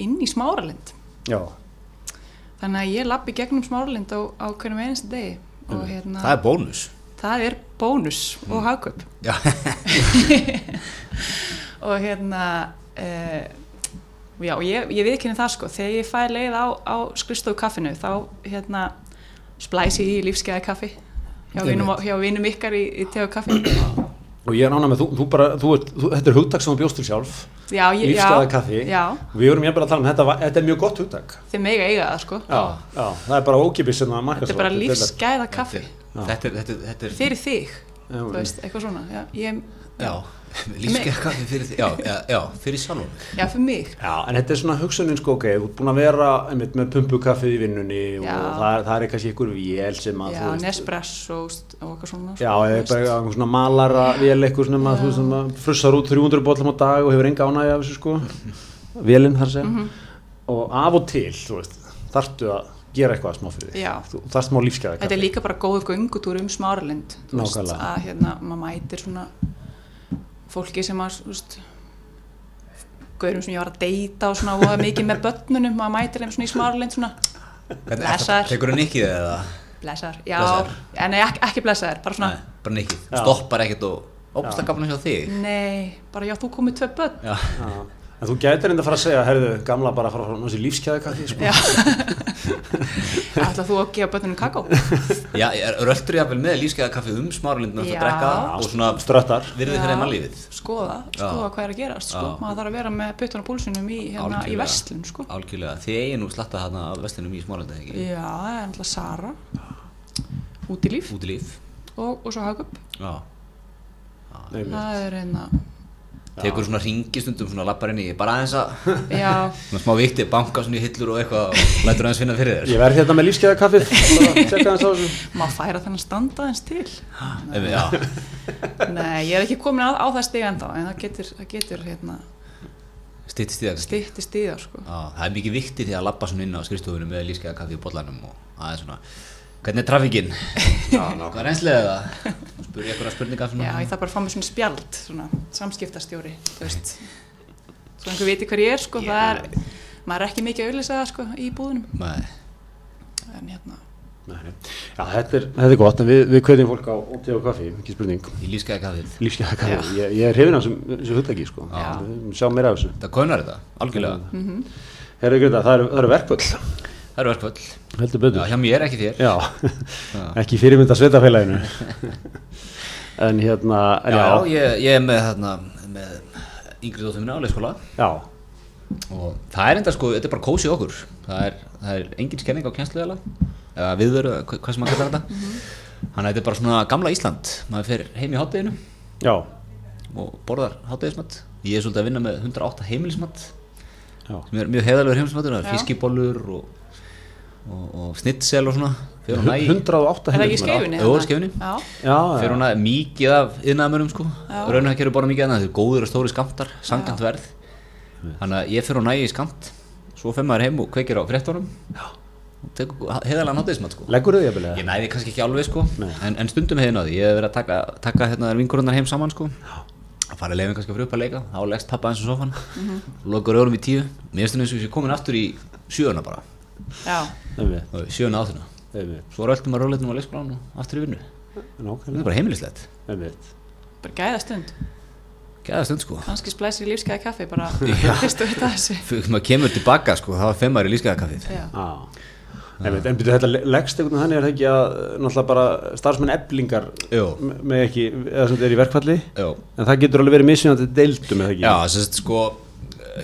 inn í smáralind. Já, þannig að ég lappi gegnum smáralind á, á hverjum einasta degi og hérna, Það er bónus. Það er bónus og hagkaup. Já, og hérna uh, já, ég, ég viðkynni það sko. Þegar ég fæ leið á, á skrifstofu kaffinu þá hérna splæsi í lífskeiði kaffi hjá vinum ykkar í, í tegu kaffi og ég er ánað með þú, þú bara, þú ert, þú, þetta er hugtak sem þú bjóst til sjálf. Já, ég, lífsgæða já, kaffi. Já, við vorum ég bara að tala um þetta, var- þetta er mjög gott hugtak. Þeir mega eiga það sko. Já, já, það er bara ókipis sem það markast þetta er bara lífskeiða kaffi. Þetta er, þetta er, þetta er fyrir þig, þú veist, eitthvað svona já, ég, já, lífskeið kaffi fyrir því, já, já, já, fyrir sjálfum. Já, fyrir mig. Já, en þetta er svona hugsunin sko, ok, þú ert búin að vera einmitt, með pumpukaffið í vinnunni og það, er- það er kannski einhver vél sem að Já, Nespresso og eitthvað svona. Já, sko, einhver svona malara vél eitthvað sem að þú sem frussar út 300 bollum á dag og hefur enga ánægja af þessu sko. Vélinn þar að segja. Mhm. og af og til, þú veist, þarftu að gera eitthvað smá fyrir því þú þarft smá lífsgæða Þetta er líka bara góðu göngutúr um smáralind að hérna, maður mætir svona fólki sem að, veist gaurum sem ég var að deyta og svona og það mikið með börnunum, maður mætir þeim svona í smáralind svona, Blessaður. Tekur þú nikkið eða? blessaðar já, Blessaðar. en nei, ekki, ekki blessaðar, bara svona Nei, bara nikkið. Stoppar ekkert og óbúslega gafna hjá þig. nei, bara já, þú komið tvö börn Já, Já. En þú gætir enda að fara að segja, herðu, gamla bara að fara frá þessi lífsgæða kaffi sko. já. Ætla þú að gefa börnunum kakó? Já röldur ég með lífskeiða kaffi um smáralindin að drekka og svona Ströttar. virðið fyrir að lífið. skoða, skoða hvað er að gerast sko. Maður þarf að vera með puttun á púlsunum í, hérna, í verslun sko. Algjörlega, þið eigin nú slatta þarna af vestinum í smáralindin, ekki? já, það er náttúrulega Sara. Útilíf Út í líf. og, og Tekur svona ringi stundum svona lappar inn í, bara aðeins að, já, svona smá vikti, banka svona í hillur og eitthvað og lætur aðeins finna fyrir þér. Ég verð hérna með lífsgæða kaffið að á maður færa þennan standa eins til Ef, já, nei, ég er ekki komin á, á það stig enda en það getur, það getur hérna, það kannski. stitti stiðar sko. Já, það er mikið vikti því að lappa svona inn á skrifstofunum með lífskeiða kaffi í bollanum og aðeins svona, hvernig er trafíkinn? Hvað er einslega það? Spur ég eitthvað spurningar svona? já, ég þarf bara að fá mér svona spjald svona, samskiptastjóri þú veist svo einhver viti hver ég er sko, það er maður er ekki mikið að auðlýsa það sko, í búðunum Nei, en hérna, Nei. Já, þetta er, þetta er gott, en við, við kveðjum fólk á óti og kaffi, ekki spurning í lífskeiða kaffið. Lífsgæða kaffi, Já. ég, ég er hrifin af þessu, þessu hugtaki sko. Já. Sjá meira af þessu Það konar þetta, algjörlega. Mhm. Herra Greta, það eru, það eru verkvöld Það eru verkvöld. heldur Já, betur hjá mér, ekki þér. Já, Já. ekki fyrirmynda sveitafélaginu En hérna en Já, já, ég, ég er með þarna, með yngri dóttur minna á leikskóla já, og það er enda sko, þetta er bara kósi okkur. Það er, það er engin skenning á kjensluðala, eða viðveru, hvað sem maður kallar þetta. Þannig að þetta er bara svona gamla Ísland. Maður fer heim í hátteginu já, og borðar háttegismat. Ég er svolítið að vinna með 108 heimilismat já. sem er mjög heiðalegur heimilismatur, það Já. er fiskibólur og, og, snitsel og svona. Fer hún næ, 108 er það ekki í heimildir. skeifunni? Jú, þarna? skeifunni. já, Já, fer já, hún að mikið af yðnaðamörum sko. Já. Raunhækjur bara mikið annað, þetta er góður og stóri skamtar, sangant verð. Þannig að ég fer hún næ í skamt, svo fer maður heim og kveikir á fréttunum og tekur heiðalega háttegismat sko. leggur þau jafnvel Ég næði kannski ekki alveg sko, en, en stundum hefði náði, ég hef verið að taka, taka hérna vinkurunnar heim saman sko, að fara að leiðum kannski fyrir upp að leika, þá leggst pappa eins og sofan, mm -hmm. lokur öðrum í tíu, mér finnst það eins og ég sé komin aftur í sjöuna bara, áttina, einmitt, svo röltum að róleitum á leikskólan og aftur í vinnu, þetta er nákvæmlega, bara heimilislegt, bara gæða stund gæða stund sko, kannski splæsir í lífskeiða kaffi bara fyrst og þetta þessu fyrir maður kemur tilbaka sko, þá er femmar í Já, einmitt, en byrju þetta leggst veginn þannig er það ekki að náttúrulega bara starfsmenn eblingar með ekki, eða sem þetta er í verkfalli? Já, en það getur alveg verið mismunandi deildum eða ekki? Já, þess að sko,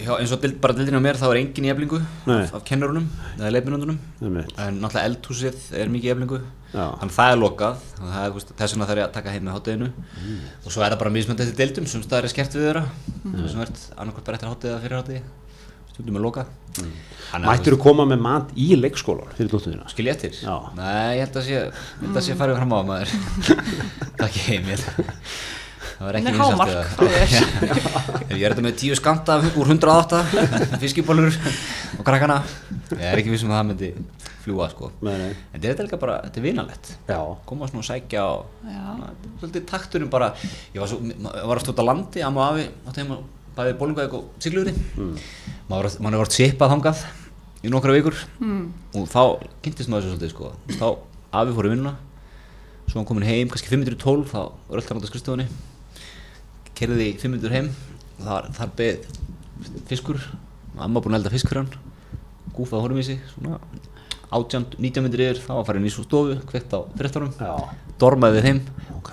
hjá, eins og bara dildin á mér, þá er engin í eflingu Nei. af, af kennurunum, eða leifminundunum, Einmitt, en náttúrulega eldhúsið er mikið í eflingu, já, þannig það er lokað. Þess vegna þarf ég að taka heim með hátteginu og svo er það bara mismönd eftir deildum. Sem staðar er skert við þeirra. Mm. sem ert annarkvæmt bara eftir háttegi eða fyrir háttegi stundum er lokað. Að, Mættir þú koma með mat í leikskólan fyrir veist, skil ég eftir? Nei, ég held að sé, ég held að sé farið fram á að maður Það er hámark. Ég er þetta með tíu skamta úr 108 fiskibólur og krakkana. Ég er ekki vissum að það myndi fljúa sko. Nei, nei. En þetta er líka bara, þetta er vinalegt. Já, koma svona og sækja svolítið takturinn bara. Ég var, var að stóta landi amma og afi átti heima bæði bólungaðið og siglugri mm. maður hefur vart sipað þangað í nokkra vikur. Mm. og þá kynntist maður þessu svolítið sko. Þá afi fór í vinnuna svo hann komin heim, kannski 5 minnur í 12 þá rölt hann út af skrifstofunni kerði 5 minnur heim og þar, þar beð fiskur amma búin að elda fisk fyrir hann gúfað horfum í sig svona 18, 19 minnur yfir þá var farin í svo stofu, kveikt á já, dormaði við þeim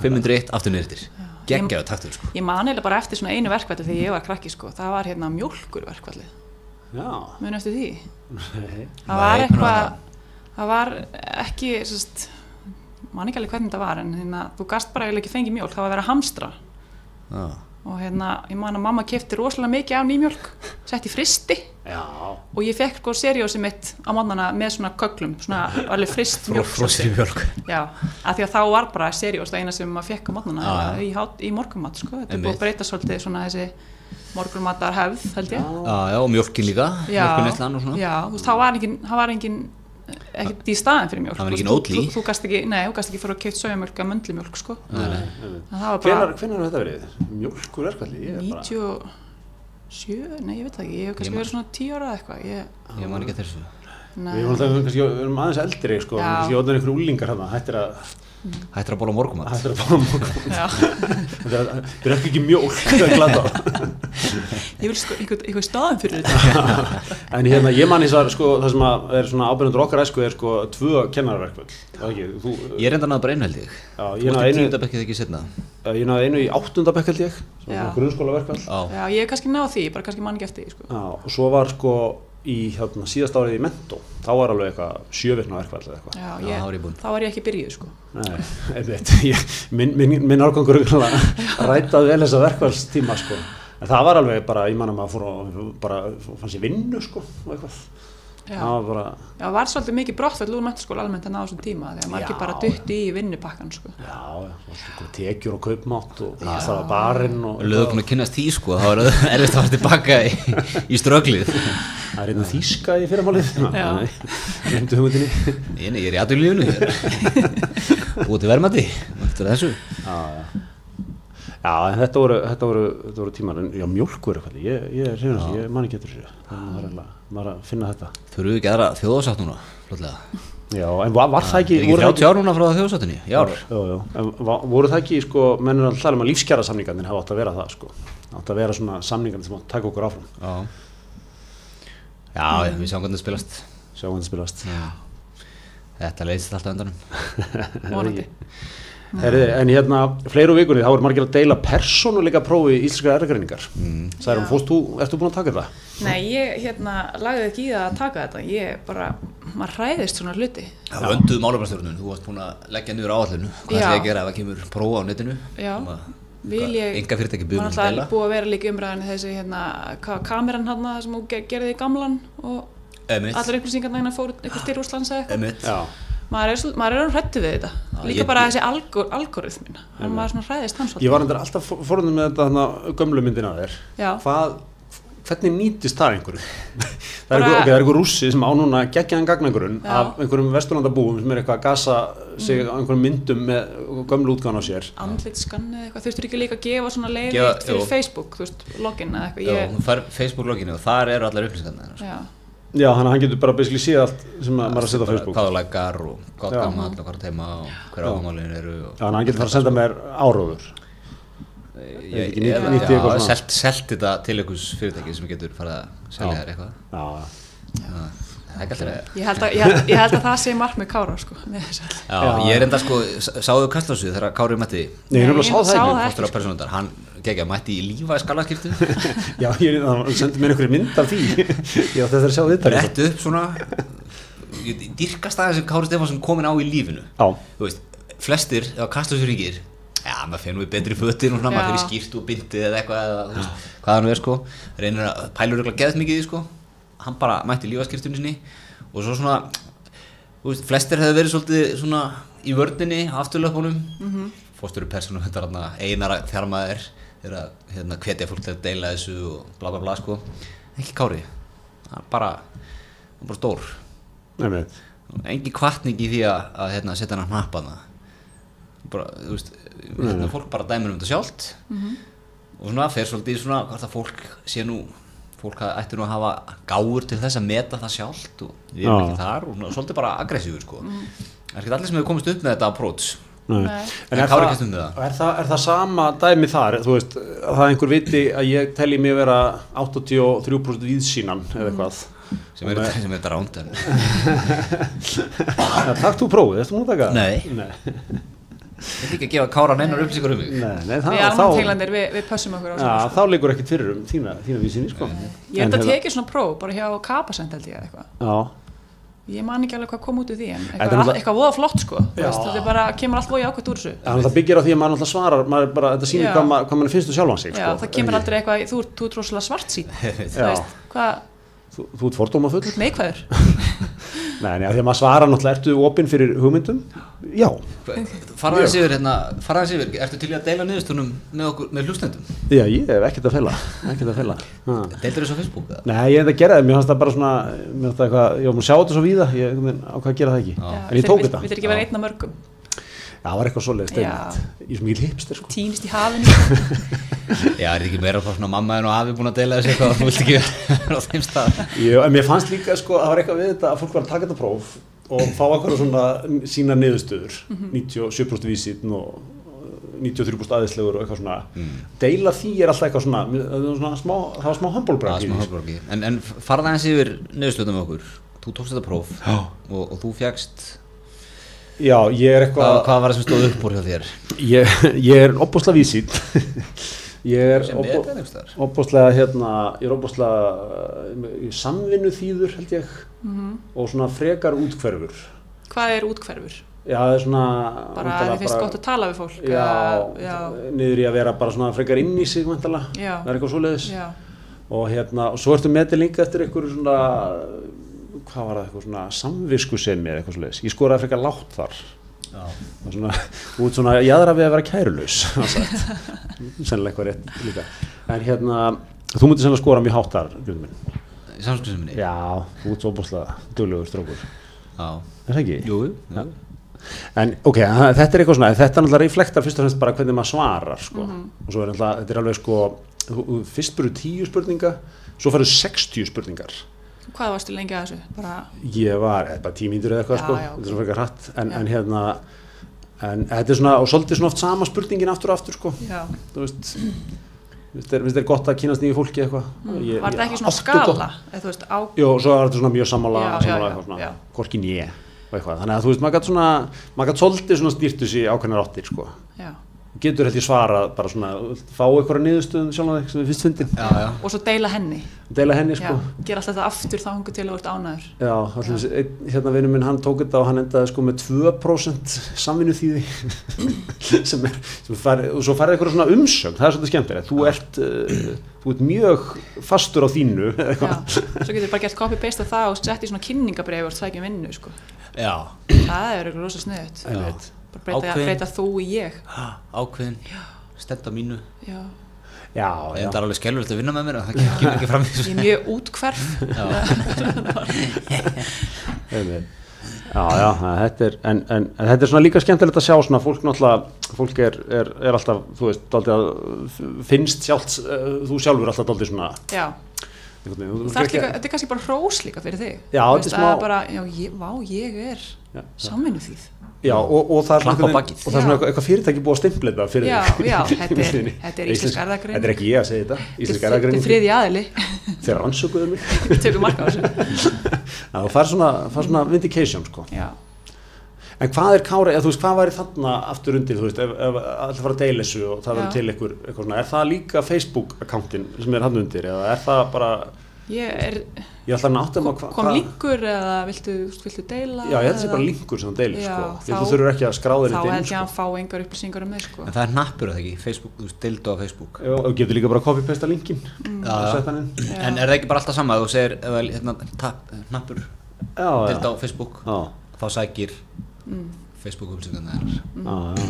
501 aftur niður geggjaðu taktur sko. ég man eiginlega bara eftir svona einu verkvalli þegar ég var krakki sko, það var hérna mjólkur verkvalli já, muni eftir því? Nei, það var eitthvað það var ekki sest, man ekki alveg hvernig það var en hérna, þú gast bara eiginlega ekki fengið mjólk það var að vera að hamstra Já. og hérna, ég man að mamma kefti rosalega mikið af nýmjólk sett í fristi Já, og ég fekk sko seriósi mitt á mannana með svona köglum, svona alveg frist mjölk Já, af því að þá var bara seriós það eina sem maður fekk á mannana í, í morgumat, sko, þetta er búið að breyta svolítið svona þessi morgumatar hefð, held ég. Já, já, og mjölkin líka Mjölkunetlan og svona. Já, þú veist, þá var engin, það var engin ekkert í staðin fyrir mjólk Það var veist, Oatly. þú, þú, þú gast ekki, nei, þú gast ekki fyrir að keitt sojamjólk að möndlumjólk, sko Nei, nei. en það var bara hvenar, hvenar er þetta verið? Mjölkur er bara 97, nei, ég veit það ekki ég hef kannski verið svona 10 ára eða eitthvað ég, Ég man ekki eftir þessu nei, Við erum, við erum aðeins eldri sko, Já. kannski ótaf einhverju úlingar hérna, hættir að, Hættir að bóla morgumat hættir að mjölk. já, Þetta er- er ekki mjölk, það er glada. ég vil sko eitthvað, staðin fyrir þetta. En hérna, ég man eins og sko, það sem að er svona ábyrjandur okkar æsku er sko tvö kennarverkvöld. Það er ekki, þú, Ég er enda náðu bara einu held ég. Já, Þú náði í einu, tíundabekkið ekki setna ég náði einu í áttundabekk held ég, grunnskólaverkvöld. Já, ég hef kannski náð því, bara kannski mann því, sko. Já, og svo var sko í hérna, síðast árið í mentó, þá var alveg eitthvað sjövirna verkvöld eða eitthvað. já, ég, þá var ég búinn. þá var ég ekki byrjuð, sko Nei, einmitt, ég, minn, minn, minn árgangur rætaði vel þessa verkvælstíma sko. En það var alveg bara, ég man að maður fór og bara fann sér vinnu sko, og eitthvað. Já, Það var bara, já, var svolítið mikið brottfell úr mentaskóla almennt en á þessum tíma því að maður ekki bara dutti í vinnupakkan, sko já, já, einhver tekjur og kaupmátt og það var barinn og lögum að kynast því sko þá er það erfitt að fara tilbaka í, í ströglið það er einhvern þýska í fyrirmálið. Já. Glemdu hugmyndinni. Ég, nei, ég er í aðurlífunu Búið til verðmati Þetta er þessu Já, já. Já, en þetta voru, þetta voru, þetta voru tímar, en já, mjólkur eitthvað, ég, ég þessu, ég man ekki eftir þessu, þannig að það er maður að finna þetta. Þurfum við ekki aðra þjóðásátt núna? Fljótlega. Já, en var, var það ekki, Er ekki voru það 30 ár núna frá þjóðásáttinni? í ár. Jú, jú, en va- voru það ekki, sko, mennur að tala um að lífskjara samningarnir hafa átt að vera það, sko, átt að vera svona samningarnir sem átt að taka okkur áfram, Já. Já, já, við sjáum hvernig það spilast. Sjá hvernig það spilast. Þetta leiðist alltaf undanum vonandi Herri, en hérna, fleiru vikunni, þá er margir að deila persónuleika prófi íslenska erðagreiningar. Mm. Særum, fórst þú, ertu búin að taka þetta? Nei, ég hérna lagði ekki í það að taka þetta. Ég bara, maður hræðist svona hluti. Það vönduð málefnastjórnun, þú varst búin að leggja niður áallinu Hvað ætlaði að gera ef það kemur prófa á netinu? Já, Um vil ég Enga fyrirtæki maður byrjum að deila? búið að vera líka umræðinu þessi hérna, hvað kameran hann sem hún ge- gerði í gamlan og Emitt allar upplýsingarna hérna fóru eitthvað til Úslands eða eitthvað. Maður er, maður er hrættu við þetta. Já, líka ég- bara þessi algor, algoritmin hann maður svona hræðist hann Ég var alltaf fórundum með þetta þarna gömlu myndina af þér. Hvað, hvernig nýtist það einhverju? það, er einhver, okay, er rússi sem á núna geggjaðan gagnangurinn af einhverjum vesturlandabúum sem er eitthvað að gasa sig á einhverjum myndum með gömlu útgáðan á sér. andlit skanni eða eitthvað, þurftur ekki líka að gefa svona leiði Gefa- fyrir jú. Facebook, þú veist, login eða eitthvað. Já, ég, Facebook loginu og þar eru allar upplýsingarna já, Já, að hann getur bara basically séð allt sem að maður er að setja á Facebook. Hvað þú lækar og hvað gammal og hvað teima og hver ámálin eru Já, hann getur fara að senda mér áróður. svona? selt, þetta til einhvers fyrirtæki sem getur farið að selja þér eitthvað Já, Já, er ég held að, ég held, ég held að það sé markmið Kára sko, með þessu allir. Já, Já. ég er enda sko, sáðu Kastlásu þegar Kári mætti Nei, ég er Nei, nefnilega sá ég það sá ekki. það. fórstur á persónundar, hann gegja mætti í lífa skalaskiptu Já, ég hann sendi mér einhverju mynd af því. ég átti eftir að sjá þetta. rétt upp svona ég dyrkast aðeins sem Kári Stefánsson komin á í lífinu Já, þú veist, flestir ef Kastlásu ringir já, maður finnur við betri fötin og svona, Já. maður fyrir skýrt og bindið eða eitthvað eða, veist, hvað hann er sko reynir að pælur eitthvað geðt mikið í sko hann bara mætti lífaskiptunni sinni og svo svona þú veist, flestir hefur verið svolítið svona í vörninni, afturlöpunum. Mm -hmm. fórstöru persónum þetta er einar þjarmaðir þeir að hérna, hvetja fólk til að deila þessu og bla bla bla sko. Ekki kári, það er bara það er bara stór. Nefnir. engin kvartning í því að, að hérna, setja hann að hnappa það bara, þú veist hérna, fólk bara dæmur um þetta sjálft. Og svona fer svolítið svona hvort að fólk sé nú fólk að- ætti nú að hafa gáur til þess að meta það sjálft og við erum ekki þar og svolítið bara aggressífur sko það er ekki allir sem hefur komist upp með þetta approach Nei. Nei. En En er það, það? er, það, er það sama dæmi þar, þú veist, að það einhver viti að ég telji mig vera 83% víðsýnan eða eitthvað. sem er, sem er þetta ránd en Ja, Takk þú prófið, ertu múin að taka? Nei. Nei, ég ætla ekki að gefa Kára neinar upplýsingar um mig nei, nei við það, alveg þá, teglandir, við, við pössum okkur á ja, svona sko. þá liggur ekkert fyrir um þína, þína víðsýni, sko. ég held að hérna- tekið svona próf bara hjá Kapasend held ég eða eitthvað Já, ég man ekki alveg hvað kom út úr því en Þetta er eitthvað, eitthvað voða flott sko Þú Já. veist, þetta er bara, kemur allt voða ákvæmt úr þessu Þannig að það byggir á því að maður alltaf svarar, maður bara, þetta sýnir Já. hvað, maður, hvað maður finnst um sjálfan sig, Já, sko. það kemur aldrei eitthvað, þú ert, þú ert rosalega svart sín þú Já. veist, hvað, Þú, þú ert fordóma full? neikvæður Nei, nei, af því að maður svarar náttúrulega, ertu opinn fyrir hugmyndum? Já. Faraðins yfir, hérna, faraðins yfir, ertu til í að deila niðurstunum með okkur, með hlustendum? Já, ég hef ekkert að fela, ekkert að fela. Ha. Deildur þessu á Facebook? eða? Nei, ég hef þetta að gera það, mér fannst það bara svona, mér fannst það eitthvað, ég var múin að sjá þetta svo víða, ég einhvern veginn ákvað að gera það ekki. Já. En ég tók þetta. Við ekki vera einn af mörgum það var eitthvað svoleiðist, Já. einmitt. Ég er svo mikil hipster, sko. Týnist í hafinu Já, er þetta ekki meira svona mamma en og afi búin að deila þessu eitthvað þú vilt ekki vera á þeim stað? Ég, en mér fannst líka, sko, að það var eitthvað við þetta að fólk var að taka þetta próf og fá eitthvað svona sína niðurstöður, 97% vísinn og 93% aðeinslegur og eitthvað svona. Deila því er alltaf eitthvað svona, það var svona smá, það var smá smá hálfborgi. En, en faraðins yfir niðurstunum með okkur, þú tókst þetta próf Já. og, og þú fjagst, Já, ég er hvað, eitthvað, hvað var það sem stóð upp úr hjá þér? ég, ég er opbúslega vísinn, ég er opbúslega, hérna, ég er opbúslega í samvinnu þýður, held ég, og svona frekar útkverfur. Hvað er útkverfur? Já, það er svona... Bara að þið finnst gott að tala við fólk Já, já, niður í að vera bara svona frekar inn í sig, það er eitthvað svoleiðis. já, Og hérna, og svo ertu metið líka eftir einhverju svona, hvað var það, eitthvað svona samviskusemi eða eitthvað svoleiðis. Ég skoraði frekar látt þar. Var svona, út svona jæðra við að vera kærulaus sennilega eitthvað rétt líka en hérna, þú mútið sennilega skora mjög hátt þar samskriðsuminni? já, ert svo búslega duglegur strókur Já. er það ekki? Jú, jú. Já. en ok, þetta er eitthvað svona þetta er náttúrulega reflektar fyrst og fremst bara hvernig maður svarar sko. og svo er náttúrulega, þetta er alveg sko fyrst byrju tíu spurninga svo færðu 60 spurningar hvað varstu lengi að þessu? Bara, ég var, eða bara tímíndur eða eitthvað Já, sko, já, þetta er svona frekar hratt. En, en hérna en þetta er svona, og svolítið svona oft sama spurningin aftur og aftur sko. Já, þú veist þér- finnst þér gott að kynast nýju fólki eitthvað? Mm. var þetta ekki svona skala? Þú veist, á, Jú, svo var þetta svona mjög sammála, sammála eitthvað svona, já. hvorkin ég og eitthvað, þannig að þú veist, maður gætt svona maður gætt svolítið svona stýrtu sér ákveðnar áttir sko, já, getur held ég svarað bara svona, fá eitthvað niðurstöðum sjálf sem við fyrst fyndin, Já, já. og svo deila henni. Deila henni já, sko gera alltaf þetta aftur þá hungu til að ert ánæður Já, allir, einn, hérna vinur minn hann tók þetta og hann endaði sko með 2% samvinnu þýði sem er, sem fari, og svo farið eitthvað svona umsögn, það er svolítið skemmtilegt. Þú ert, uh, þú ert mjög fastur á þínu já, svo getur bara gert copy-paste af það og sett í svona kynningabreyf og sækjum vinnu sko. Já. það er eitthvað rosa sniðut Einmitt. bara breyta, breyta þú í ég. Ákveðin, stend á mínu. já, Já, já, það er alveg skellulegt að vinna með mér það kemur ekki fram í ég þessu. er mjög útkverf. Já, já, þetta er en, en, en þetta er svona líka skemmtilegt að sjá svona fólk náttúrulega, fólk er, er, er alltaf þú veist, að finnst sjálft, uh, þú sjálfur alltaf daldið svona já, er, líka, þetta er kannski bara hrós líka fyrir þig. Já, er veist, smá- bara, já, ég, vá, ég er Já, samvinnu þýð Já, og, og það er er svona Já. eitthvað, eitthvað fyrirtæki búið að stimpla þetta fyrir Já, þig. já, þetta er- Íslensk- þetta er íslensk erfðagreining. Þetta er ekki ég að segja þetta, íslensk þetta er þriði aðili þeir rannsökuðu mig tökum marka á þessu Já, það fær svona, fær svona vindication sko. já, En hvað er Kári, eða þú veist, hvað væri þarna aftur undir, þú veist, ef, ef allir fara að deila þessu og það Já. verður til einhver, eitthvað svona, er það líka Facebook-akkántin sem er hann undir, eða er það bara, ég er ég að að kom, hvað, kom linkur eða viltu, viltu deila Já, ég held að það sé bara linkur sem það deilir, sko, þá- að þú þurfur ekki að skráða þá þetta inn, held ég að sko. hann fá engar upplýsingar um þig sko. En það er nappur að það ekki, Facebook, þú dildo á Facebook. Já, og getur líka bara að copy-pasta linkin Mm. En er það ekki bara alltaf sama, þú segir, það hérna, tap, nappur, Já, dildo á Facebook, já, þá sækir Mm. Facebook upplýsingarna hennar. já, já.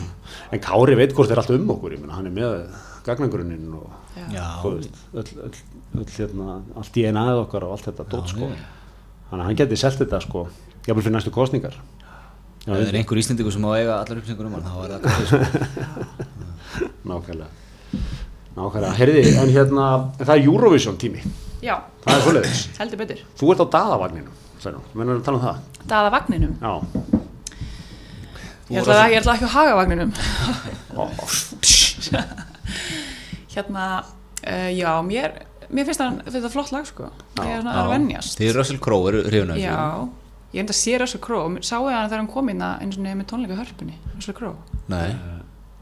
En Kári veit hvort er allt um okkur, ég menna, hann er með gagnangrunninn og öll, öll, hérna, allt í einaðið okkar og allt þetta dót, sko. já. Þannig að hann geti selt þetta, sko, jáfnvel fyrir næstu kostningar. Ef það er einhver íslendingur sem á að eiga allar upplýsingar um hann, þá er það kannski sko. Nákvæmlega. Nákvæmlega. Herði, en hérna, það er Eurovision tími. já, er heldur betur Þú ert á daðavagninu, segir hún. Mennar að tala um það? daða vagninum Já. ég ætla, ég ætla ekki að haga vagninum Ó, hérna, uh, já, mér mér finnst það, finnst það flott lag sko. Ég er svona að venjast. Þið Russell Crowe eru hrifun af já, ég enda að sé Russell Crowe. Sáu ég hann þegar hann kom inn að einu svona með tónleika hörpunni Russell Crowe? Nei,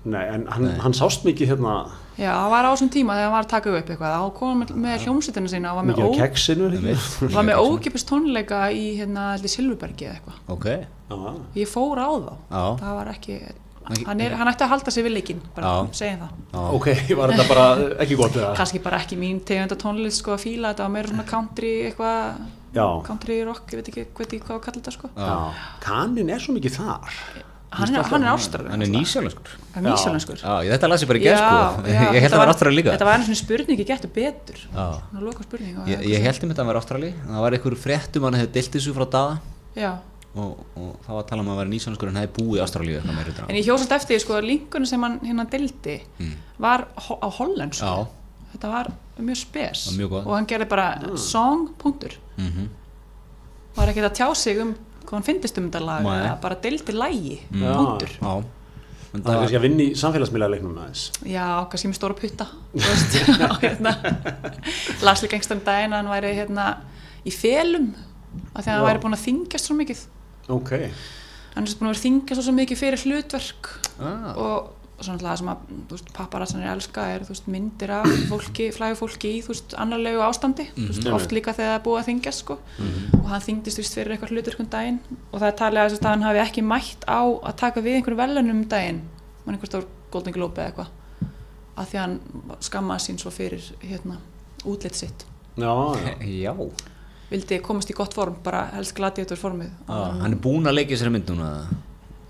Nei, en hann, hann sást mikið hérna Já, það var á þessum tíma þegar hann var að taka upp eitthvað. Þá kom hann með, með hljómsveitina sína og var með, ókipist tónleika í hérna, Silfurbergi eða eitthvað. Ok, Já, Ég fór á þá, Já. það var Ekki- hann, er, hann ætti að halda sig við leikinn bara, Já. segjum það. Já, ok, var þetta bara ekki gott eða? kannski bara ekki mín tegunda tónlist sko að fíla þetta var meira svona country eitthvað Já. country rock, ég veit ekki, veit ekki hvað að kalla þetta sko. Já, kannin er svo mikið þar. Hann er, hann er ástralur hann er nýsjálfskur er já, ég þetta las ég bara í gerð sko. Ég held að það var ástrali líka. þetta var einu svona spurningi getur betur. Já. svona loka spurning og ég, ég held um þetta að vera ástrali það var einhver fréttum hann hefði deilt þessu frá daða. Já. Og, og það var að tala um að vera nýsjálfskur en hefði búið í meira en ég hjósast eftir sko linkunum sem hann hérna dildi var ho á hollensku. Mm. Já. þetta var mjög spes. Það var mjög og hann gerði bara song punktur Mhm. var ekki að tjá sig um hvað hann fyndist um þetta lag bara dildi lægi Já. punktur. Já. En Það er kannski að vinna í samfélagsmiðlarleiknum aðeins. Já, kannski með stóra putta hérna. Las líka einhverjum daginn að hann væri hérna í felum af því að hann Já. væri búin að þingjast svo mikið Ok, hann er búin að vera að þingjast svo mikið fyrir hlutverk Ah. og svona alltaf það sem að paparazzanir elska er veist, myndir af fólki, flægu fólki í veist, annarlegu ástandi. Þú veist, Mhm. oft líka þegar það er búið að þingjast sko. og hann þingdist fyrir eitthvað hlutverkum daginn. Og það er talið að, að hann hafi ekki mætt á að taka við einhverjum velunum um daginn. Mann einhvers stór Golden Globe eða eitthvað. Af því að hann skammaði sín svo fyrir hérna, útlit sitt. Já. Já vildi komast í gott form, bara helst gladiator formið. Ah, hann er búinn að leika í þessari mynd núna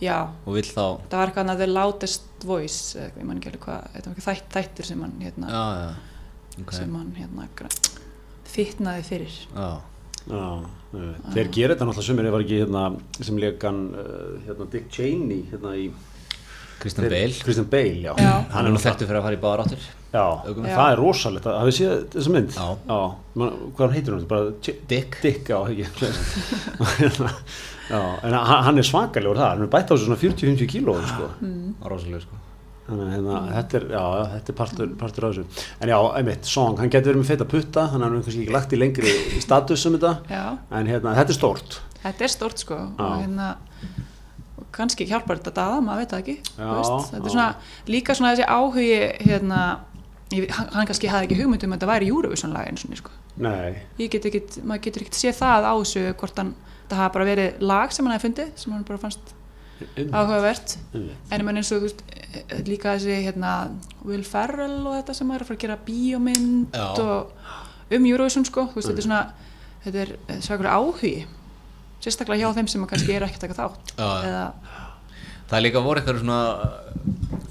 já, og vill þá það var eitthvað annað The Loudest Voice eða eitthvað, ég man ekki alveg hvað, þetta var ekki þætt, þættir sem hann hérna, já, já, ok. sem hann hérna fitnaði fyrir. Já, Já, nei, þeir gera þetta náttúrulega sumir, ég var ekki hérna sem leikan uh, hérna Dick Cheney hérna í Kristján Bale. Christian Bale, já, Já. hann er nú þekktu fyrir að fara í báðar áttur Já, Ögum. það er rosalegt, hafið þið séð þessa mynd? Já. Man, hvað hann heitir hann? Bara Dick. Dick, já, ekki. Já, en hann er svakalegur það, hann er bætt á svona 40-50 kílóum, sko. Rosalega sko. Þannig að hérna, þetta er, já, já, þetta er partur, partur af þessu. En já, einmitt, Song, hann getur verið með feita putta, þannig að hann er kannski ekki lagt í lengri status um þetta, já, en hérna, þetta er stórt. þetta er stórt sko. Já. og hérna kannski hjálpar þetta daða, maður veit það ekki Já, þetta er svona, líka svona þessi áhugi hérna, ég, hann kannski hafði ekki hugmynd um að þetta væri lag eins og sko. Get ekki, maður getur ekki séð það á þessu hvort hann, það hafa bara verið lag sem hann hefði fundið, sem hann bara fannst áhugavert. En eins og veist, líka þessi hérna, Will Ferrell og þetta sem er að fara að gera bíómynd og um Eurovision sko, þú veist, þetta er svona þetta er svakur áhugi sérstaklega hjá þeim sem kannski eru ekki að taka þátt eða, það er líka voru eitthvað svona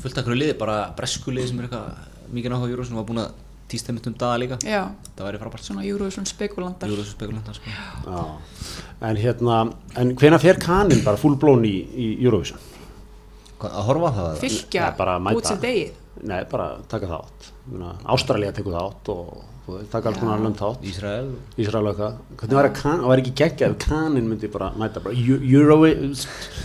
fullt af hverju liði, bara bresku liði sem er eitthvað mikið náttúrulega Júrósson var búin að týsta mitt um daga líka. Já, það væri frábært. Svona Eurovision spekulandar Júrósson spekulantar sko. Já, en hérna, en hvena fer kaninn bara full blown í, í Eurovision? Hvað, að horfa á það fylgja Nei, bara mæta. út sér degið. Nei, bara taka þátt. Ástralja tekur þátt og, og taka alls konar lönd þátt. Ísrael Ísrael og eitthvað. Hvernig var, kan, var ekki geggja ef kaninn myndi bara mæta bara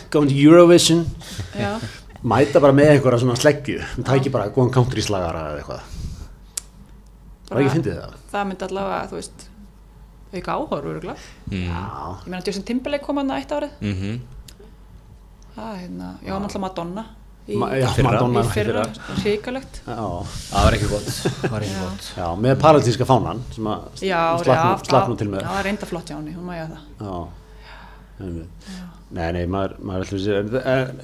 going to Eurovision, já, mæta bara með einhverja svona sleggju, tæki bara góðan country slagara eða eitthvað. Var ekki fyndið það? það myndi allavega, þú veist auka áhorf, öruglega mm. Já, ég meina Justin Timberlake kom hann að eitt árið mm -hmm. það er hérna, já, náttúrulega Madonna í, Ma- já, fyrra. Madonna í fyrra, hrikalegt Já, það var ekki gott var ekki Já. gott já, með paratíska fánan sem að já, slakna, já, til með. það var reynda flott hjá henni, hún mæja það Já. Nei, nei, maður, maður ætlum sér, en,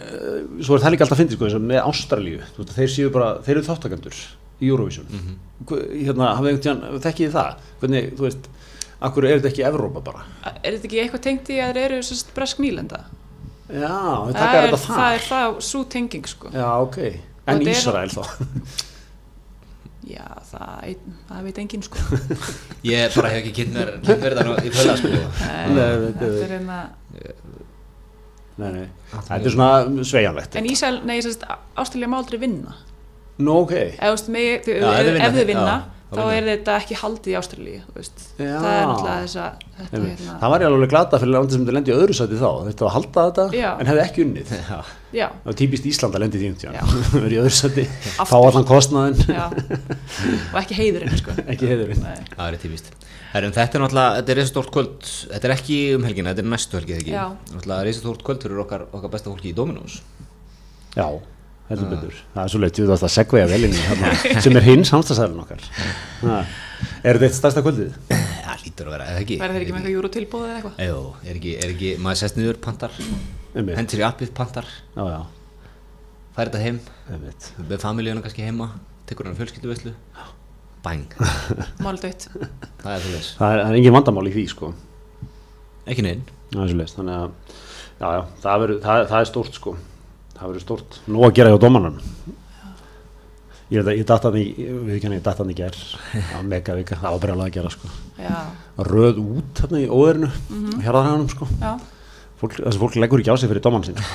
svo er það líka alltaf fyndið, sko, eins og með Ástralíu, þú veist, þeir séu bara, þeir eru þáttakandur í Eurovision. Mm Hérna, hafið einhvern tíðan, þekkið það? Hvernig, þú veist, akkur er þetta ekki Evrópa bara? er þetta ekki eitthvað tengt í að þeir eru bresk nýlenda Já, það taka er, þetta það þar. er það svo tenging sko Já, ok. En þetta er- Ísrael þá? já, það, það veit enginn sko ég bara hef ekki það nú í fölla sko Nei, þetta er hérna Nei, nei, þetta er svona sveigjanlegt. en Ísæl, nei, sérst, Ástralja má aldrei vinna Nú, ok. ef þau vinna, þá er þetta ekki haldið í Ástralíu það er náttúrulega þess að þetta, hérna, Það var ég alveg glata fyrir landið sem þetta lendi í öðru sæti þá. Þetta var að halda þetta, Já. en hefði ekki unnið. Það var típist Ísland að lendi í tímt. Verið í öðru sæti, fá allan kostnaðinn, já. Og ekki heiðurinn sko. Ekki heiðurinn. Nei. það er típist. Þetta er náttúrulega, þetta er reysa stórt kvöld. Þetta er ekki um helgina, þetta er næstu helgi ekki? Náttúrulega reysa stórt kvöld fyrir okkar, okkar besta fólki í Dominós Já, heldur betur. Það er svo leitt, þú veist að segveja velinni hérna, sem er hinn samstagsæðurinn okkar. Ha. er þetta eitt stærsta kvöldið? Já, lítur að vera, eða ekki? Verður þeir ekki með eitthvað júrutilbóð eða eitthvað? Jú, er ekki, er ekki, maður sest niður pantar. Hendur í appið pantar. Já, já, Fær þetta heim, með familíuna kannski heima Tekur hann fjölskylduveislu. Bang, Mál dött. það er veist það er, það er engin vandamál í því sko. Ekki neinn það er svo leitt, þannig að já, já, það, verður, það, það er stórt sko það verður stórt, nú að gera hjá dómanan ég veit að ég datt hann í við ekki hann ég datt hann í ger það var mega vika, það var brjálega að gera sko Já, röð út hérna í óðurinu mm. -hmm. hérðarhaganum sko já. fólk, þessi fólk leggur ekki á sig fyrir dóman sko.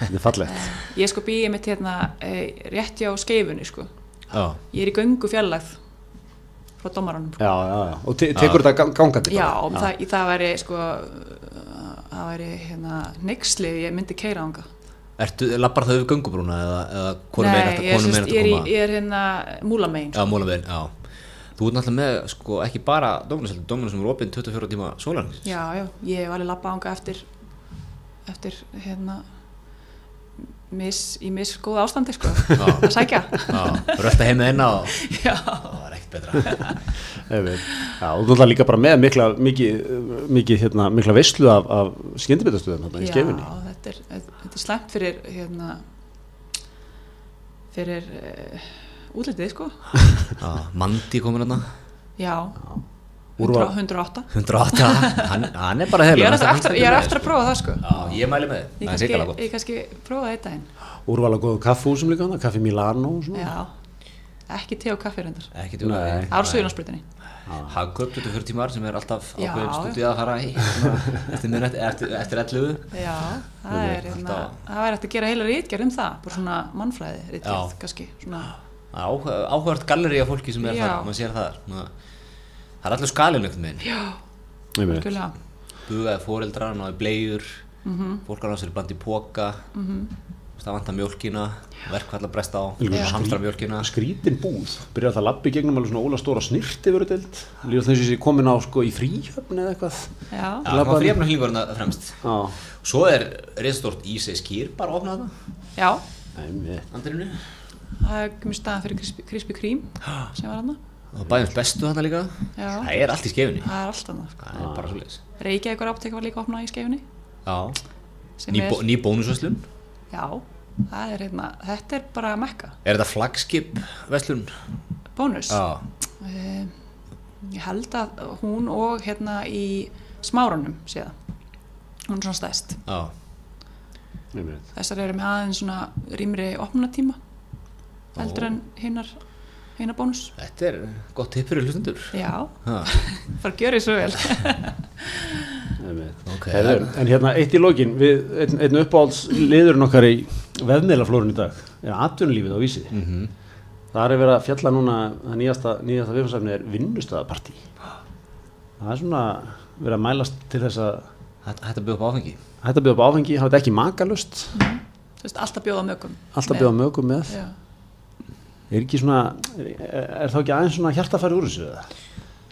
þetta er fallegt Ég sko býði mitt hérna e, rétt hjá skeifunni sko. Já, Ég er í göngu fjarlægð frá dómaranum. já, já, já, og te tekur þetta gang- gangandi Já, um það, það væri sko, það væri hérna ef ég myndi keira ánga. Ertu, lappar það yfir göngubrúna eða, eða konum Nei, megin eftir, er, konum sérst, megin ég, er eftir koma? ég er hérna múlamegin. Já, móla megin, já Þú ert náttúrulega með, sko, ekki bara dóminarseldi, dóminar sem eru opinn 24 tíma sólarnings Já, já, ég hef alveg lappa ánga eftir, eftir hérna, mis, í mis góða ástandi sko, að sækja. Já, rölda heim með einna og Já, það var ekkert betra. Já, og þú ætlar líka bara með mikla mikið, mikið hérna, mikla veislu af, af skyndibitastuðum hérna í já skefinni þetta, er, þetta er slæmt fyrir hérna, fyrir uh, útlitið sko. Já, Mandi komur hérna. Já, 100, 108. 108, hann, hann er bara Ég heilig er eftir, eftir, ég er eftir að prófa það sko. Já, ég mæli með þið, Ég það er sikarlega gott ég kannski prófa það eitt daginn. úrvala góðu kaffúsum líka hana, kaffi Milano og svona Já, ekki te og kaffi reyndar. Ekki Nei. tjóna Það er suðunarsbrutinni. Hagkaup 24 tímar sem er alltaf ákveðin já. stúdíu að fara í eftir, miðnætti- eftir, eftir 11 Já, það er hérna, það væri eftir að gera heila rítgerð um það, bara svona mannfræði rítgerð, Já. kannski, svona, Áhugavert galleri af fólki sem er þar, maður sér það Svona- Það er allir skalinn einhvern veginn já, Bugaði fóreldrar, náði bleiur Mhm. Fólk er á sér bland í póka Það vantar mjólkina. Verkfall að bresta á. Hamstra mjólkina. skrítin búð. Byrjar það að labbi gegnum alveg svona óla stóra snirti verið deild. Líður þess að ég komin á sko í fríhöfn eða eitthvað. Já, Já, Labbaði- maður fríafna hlýngurna fremst. Já, Svo er reisastort Ísei skýr bara að opna þetta já, Andrinu það er komið staðan fyrir Krispy Kreme sem var hann Og bæðum bestu þarna líka. Já, Það er allt í skefinni það er allt annað, sko. Það er bara svo leiðis Reykjavíkur áptek var líka opnað í sem ný, er, bó, ný bónusverslun. Já, það er hérna, þetta er bara mekka, Er þetta flagskip verslun? bónus. Já, Eh, Ég held að hún og hérna í smárunum séða, hún er svona stæst. já. Þessar eru með aðeins svona rýmri opnunatíma heldur en hinnar hinnar bónus. Þetta er gott tipp fyrir hlustundur Já, Ha, bara gjör því svo vel. einmitt Ok. Heyrðu, en hérna eitt í lokin við einn, einn uppáhalds liðurinn okkar í vefmiðlaflórun í dag er atvinnulífið á vísi mhm. það er verið að fjalla núna það nýjasta, nýjasta viðfansefni er vinnustöðapartí það er svona verið að mælast til þess að Þetta þetta byrja upp á áfengi hætta að bjóða upp á áfengi, hafa þetta ekki makalust Þú veist, alltaf bjóða mögum. alltaf bjóða mögum með Já. Er ekki svona er, er þá ekki aðeins svona hjartafæri úr þessu eða?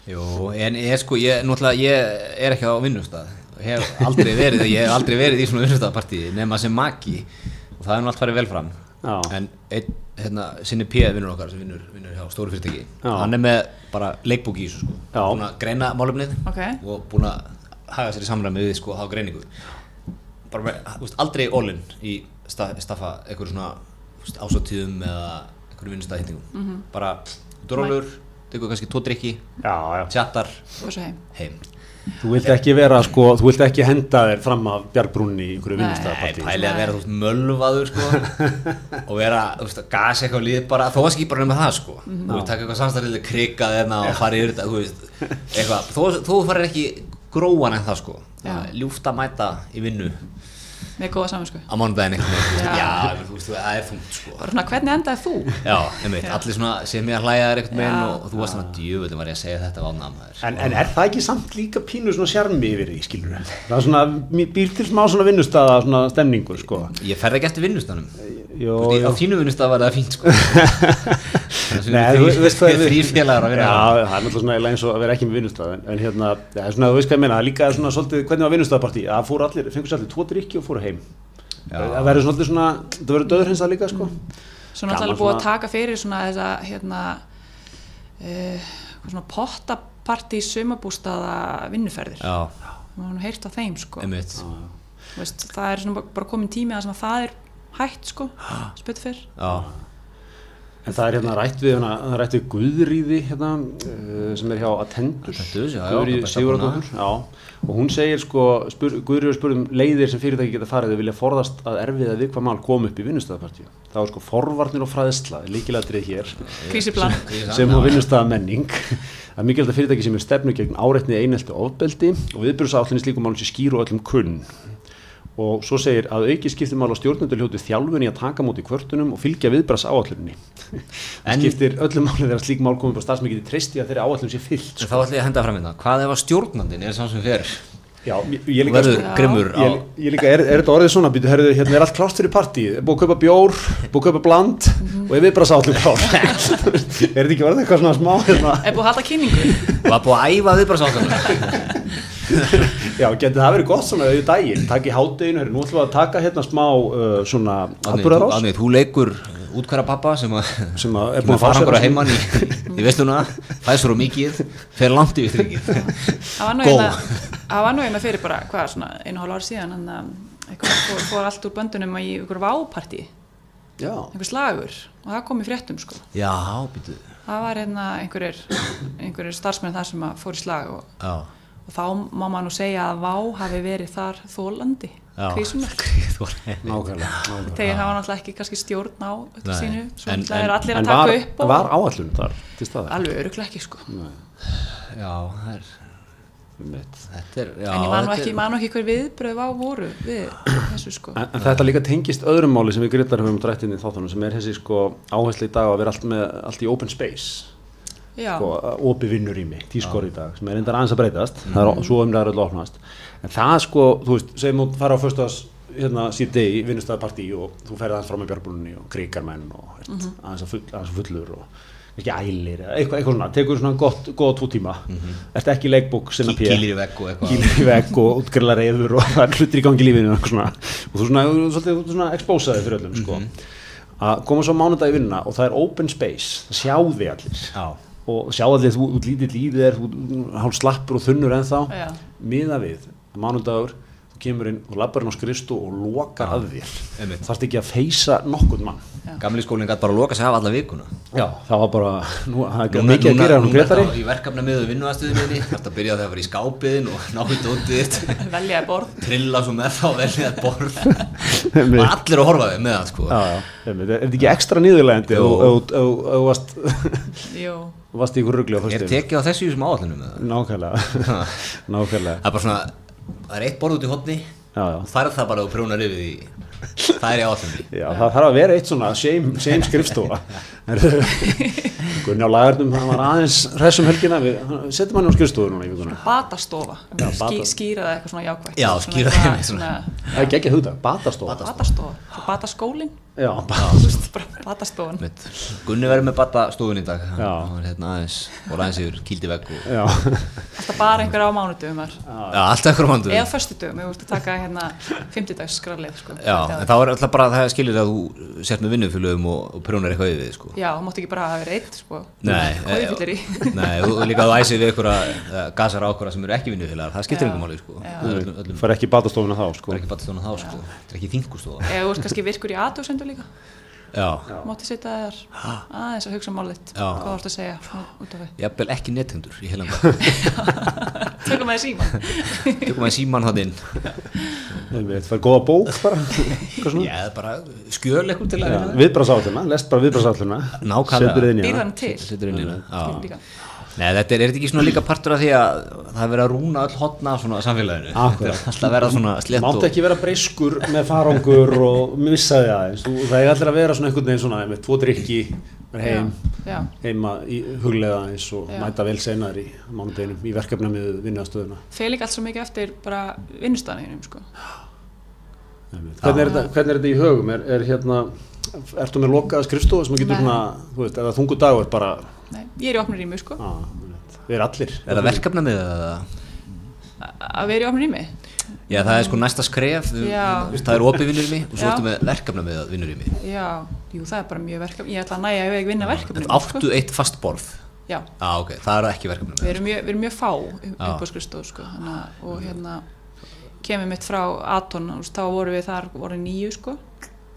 Jú, en ég sko, ég, náttúrulega, ég er ekki á vinnustad hef aldrei verið, ég hef aldrei verið í svona vinnustadpartíi nema sem maki og það er nú allt farið vel fram Já. en einn, hérna, sinni P. vinnur okkar sem vinnur, vinnur hjá stóru fyrirtæki Já. hann er með bara leikbúk í þessu sko Já. búin að greina málefnið Ok. og búin að haga sér í samræmi við sko að hafa greiningu bara með, þú veist, aldrei all-in í sta, staffa einhverju svona ásatíðum eða einhverju vinnustadhýttingum mm -hmm. bara dórólur, tekur kannski tvo drikki já, já. tjattar Og heim. heim. Þú vilt ekki vera sko, þú vilt ekki henda þér fram af bjargbrúnni í einhverju Nei. Nei, vinnustöðapartí pæli að vera þú veist mölvaður sko. Og vera, þú veist, að gasa eitthvað líð bara, þó að ekki bara nema það sko. Þú veist, taka eitthvað samstæðilega krikka þeirna og fara yfir þetta, þú veist, eitthvað. Þó, þó farir ekki gróan en það sko. Já. ljúft að mæta í vinnu Með góða saminsku. á mánudaginn eitthvað, Já. já, þú veist, það er þungt sko Bara svona, hvernig endaði þú? já, einmitt, allir svona sem ég að hlæja þér eitthvað Já. og, og þú varst svona djöfullin var ég að segja þetta á námaður En, en er það ekki samt líka pínu svona sjarmi yfir því, skilur Það er svona, býr til smá svona vinnustöða svona stemningur, sko ég ferð ekki eftir vinnustanum Jó, Þú veist, á þínu vinnustaf var það fínt sko. Nei, þú veist hvað við þrýr félagar að vinna Já, það er náttúrulega svona eins og að vera ekki með vinnustöð en, en hérna, já, svona, þú veist hvað ég meina, það er líka svona svolítið, hvernig var vinnustöðapartí Það fóru allir, fengur sér allir tvo drikki og fóru heim. Það verður svolítið svona það verður döður hins að líka sko. Svo náttúrulega búið að taka fyrir svona þessa hérna uh, svona pottapartí sumabústaða vinnuferðir. Þeim sko. er er spytt fyrr. En það er hérna rætt við, hérna, það er rætt við Guðríði hérna, uh, sem er hjá Guðríði besta Sigurðardóttur, og hún segir sko, spyr, Guðríði spurði um leiðir sem fyrirtæki geta farið þau vilja forðast að erfiða við hvað mál kom upp í vinnustæðapartíu. Það var sko forvarnir og fræðsla, líkilætrið hér, Krísiplan. sem á vinnustæða menning. Það er mikilvægt að fyrirtæki sem er stefnu gegn áreitni einelti og ofbeldi og viðbjörnsáallinni slíkum málum sem skýr og öllum kunn. Og svo segir að auki skiptir mál á stjórnendur hljóti þjálfun í að taka móti kvörtunum og fylgja viðbras áallinni. Það En- skiptir öllum máli þegar slík mál komið upp á starfsmikið í treysti að þeirri áallum sé fyllt. en þá ætla ég að henda fram hérna Hvað ef að stjórnandinn er saman sem fer Já, ég, ég líka Verður Já. grimmur á Ég, ég líka, er, er þetta orðið svona, býtu, herðu, hérna er allt klárt fyrir partí, er búið að kaupa bjór, búið að kaupa bland og er viðbras áallum klár. er þetta ekki orðið eitthvað svona smá, hérna? Já, getur það verið gott svona auðvitað daginn, takk í herru, nú ætlum við að taka hérna smá uh, svona atbúrarás Þannig, þú leikur útkværa pappa sem að sem að er búin að fara okkur að heimann í, í veistuna fæsur og mikið, fer langt yfir þryggið Það var nú það einna fyrir bara, hvað, svona einu hálf ára síðan, hann að eitthvað fór, fór allt úr böndunum í einhver vápartí, Já, einhver slagur. Og það kom í fréttum sko. Já, býtu Það var hérna einhverjir, einhverjir starfsmenn þar sem að fór í slag og, Já, og þá má maður nú segja að vá hafi verið þar þólandi, nákvæmlega. Þegar það var náttúrulega ekki kannski stjórn á öllu Nei. sínu, svo En- en- er allir En að taka var, upp og var áallun þar til staðar? alveg öruglega ekki sko. Já, það er er, já en ég man nú ekki, er- ekki hver viðbröð á voru við þessu sko. En, en þetta líka tengist öðrum máli sem við grittar höfum drætt inn í þáttunum sem er þessi sko áherslu í dag að vera allt, með, allt í open space Sko, opi vinnurými, tískor í dag sem er reyndar aðeins að breytast, það er svo umræður öll opnast, en það sko þú veist, segjum þú fara á föstuðas hérna síðan í vinnustæðapartí og þú ferð aðeins fram með björnbúlunni og kríkarmenn og ert, aðeins, að full, aðeins að fullur og ekki ælir eða eitthvað, eitthvað svona, tekur svona gott, góða tvo tíma. Ert ekki í leikbók sinna Kí- Kýlir í vegg og eitthvað. Kýlir í vegg og útgrilla reyður og það er hlutir í gangi í lífinu svona. og þú svona, svolítið, svona expósaði fyrir öllum sko. að koma svo mánudag í vinnuna og það er open space það sjá þig allir. Já, og sjá allir þú út lítill í þér þú hálf slappur og þunnur ennþá Já. miða við, mánudagur þú kemur inn og lappar inn á skristu og lokar að þér. Einmitt. þarfst ekki að feysa nokkurn mann. Gamli skólinn gæti bara að loka sig af alla vikuna. Já, það var bara, nú, það er mikið að gera gretari ertu á- í verkefna miður vinnuastuðum minni Þetta að byrja að vera í skápiðin og ná í dótið þitt. Veljaði borð. Trilla svo með þá velja að borð Og allir að horfa þig með það sko. Já, já, er þetta ekki ekstra nýðurlegandi og þú varst varst í ykkur rugli á Er föstudaginn? tekið á þessu í þessum áallunum með það? nákvæmlega nákvæmlega Það er Það eitt borð út í hotni já, já. og það er það bara að þú prjónar yfir því. Það er í áallunni Já, það þarf að vera eitt svona shame skrifstofa. Gunni á lagarnum, hann var aðeins hressum helgina, við setjum hann á skrifstofu núna í vikuna batastofa. Bata- Skýra það eitthvað svona jákvægt Já, Svona skýra eitthvað það svona. Það er ekki ekki hugta, batastofa. Batastofa, svo batastofan. Gunni verður með bata stofun í dag. Já. hann var hérna aðeins og aðeins yfir kýldi vegg og Alltaf bara einhver á mánudöfum var. Já, allt ekkur á mandu Eða föstudöfum, við vortum að taka hérna fimmtudags skrallið sko. Já, en þá er alltaf bara það skilir að þú sért með vinnufélögum og, og prjónar eitthvað yfir sko. Já, þú mátt ekki bara hafa verið eitt sko. Nei, í? Nei, og líka þú æsir við ykkur að gasar á okkur sem eru ekki vinnufélagar, það skiptir einhver máli, sko. er fær ekki batastofuna þá, það Það aðtöksendu líka. Já, Mátti setja þar. Aðeins að hugsa málið. Þitt Já. Hvað vorst að segja út af því? Jafnvel ekki nethendur í heilanda Tökum að þið síma Tökum að síman hann inn. Við fær góða bók bara. Já, það er bara skjöl eitthvað til að Já, Viðbrasálluna, lest bara viðbrasálluna Nákvæmlega. Til? Setur inn í hana. Nei, þetta er, er þetta ekki svona líka partur af því að það er verið að rúna öll hotna af svona samfélaginu er alltaf að vera svona slett Mátt ekki vera breyskur með farangur og missa því aðeins Þú- Það er allir að vera svona einhvern veginn svona með tvo drikki, heim Já, heima í huglega eins og Já. mæta vel senar í mánudeginum í verkefna með vinnastöðuna fer líka allt svo mikið eftir bara vinnustæðanum sko. hvernig er, þetta, hvernig er þetta í högum? Er, er hérna, ertu með lokaða skrifstofu sem getur Nei. svona, þú veist, eða þungu dagur bara, Nei, Ég er í opnum rými sko. á, við erum allir Er það verkefna með það? Að vera í opnum rými Já, það er sko næsta skref, þú- Já. það er opið vinnur í mig og svo ertu með verkefna með vinnur í mig. Já, jú, það er bara mjög verkefni, ég ætla að næja ef ég vinna verkefni. Áttu eitt fast borð? Já, Já, ok, það er ekki verkefna við með. erum mjög, við erum mjög fá upp, á skrifstofu, sko, þannig að, og hérna, kemur mitt frá Aton, þá vorum við þar, voru nýju, sko,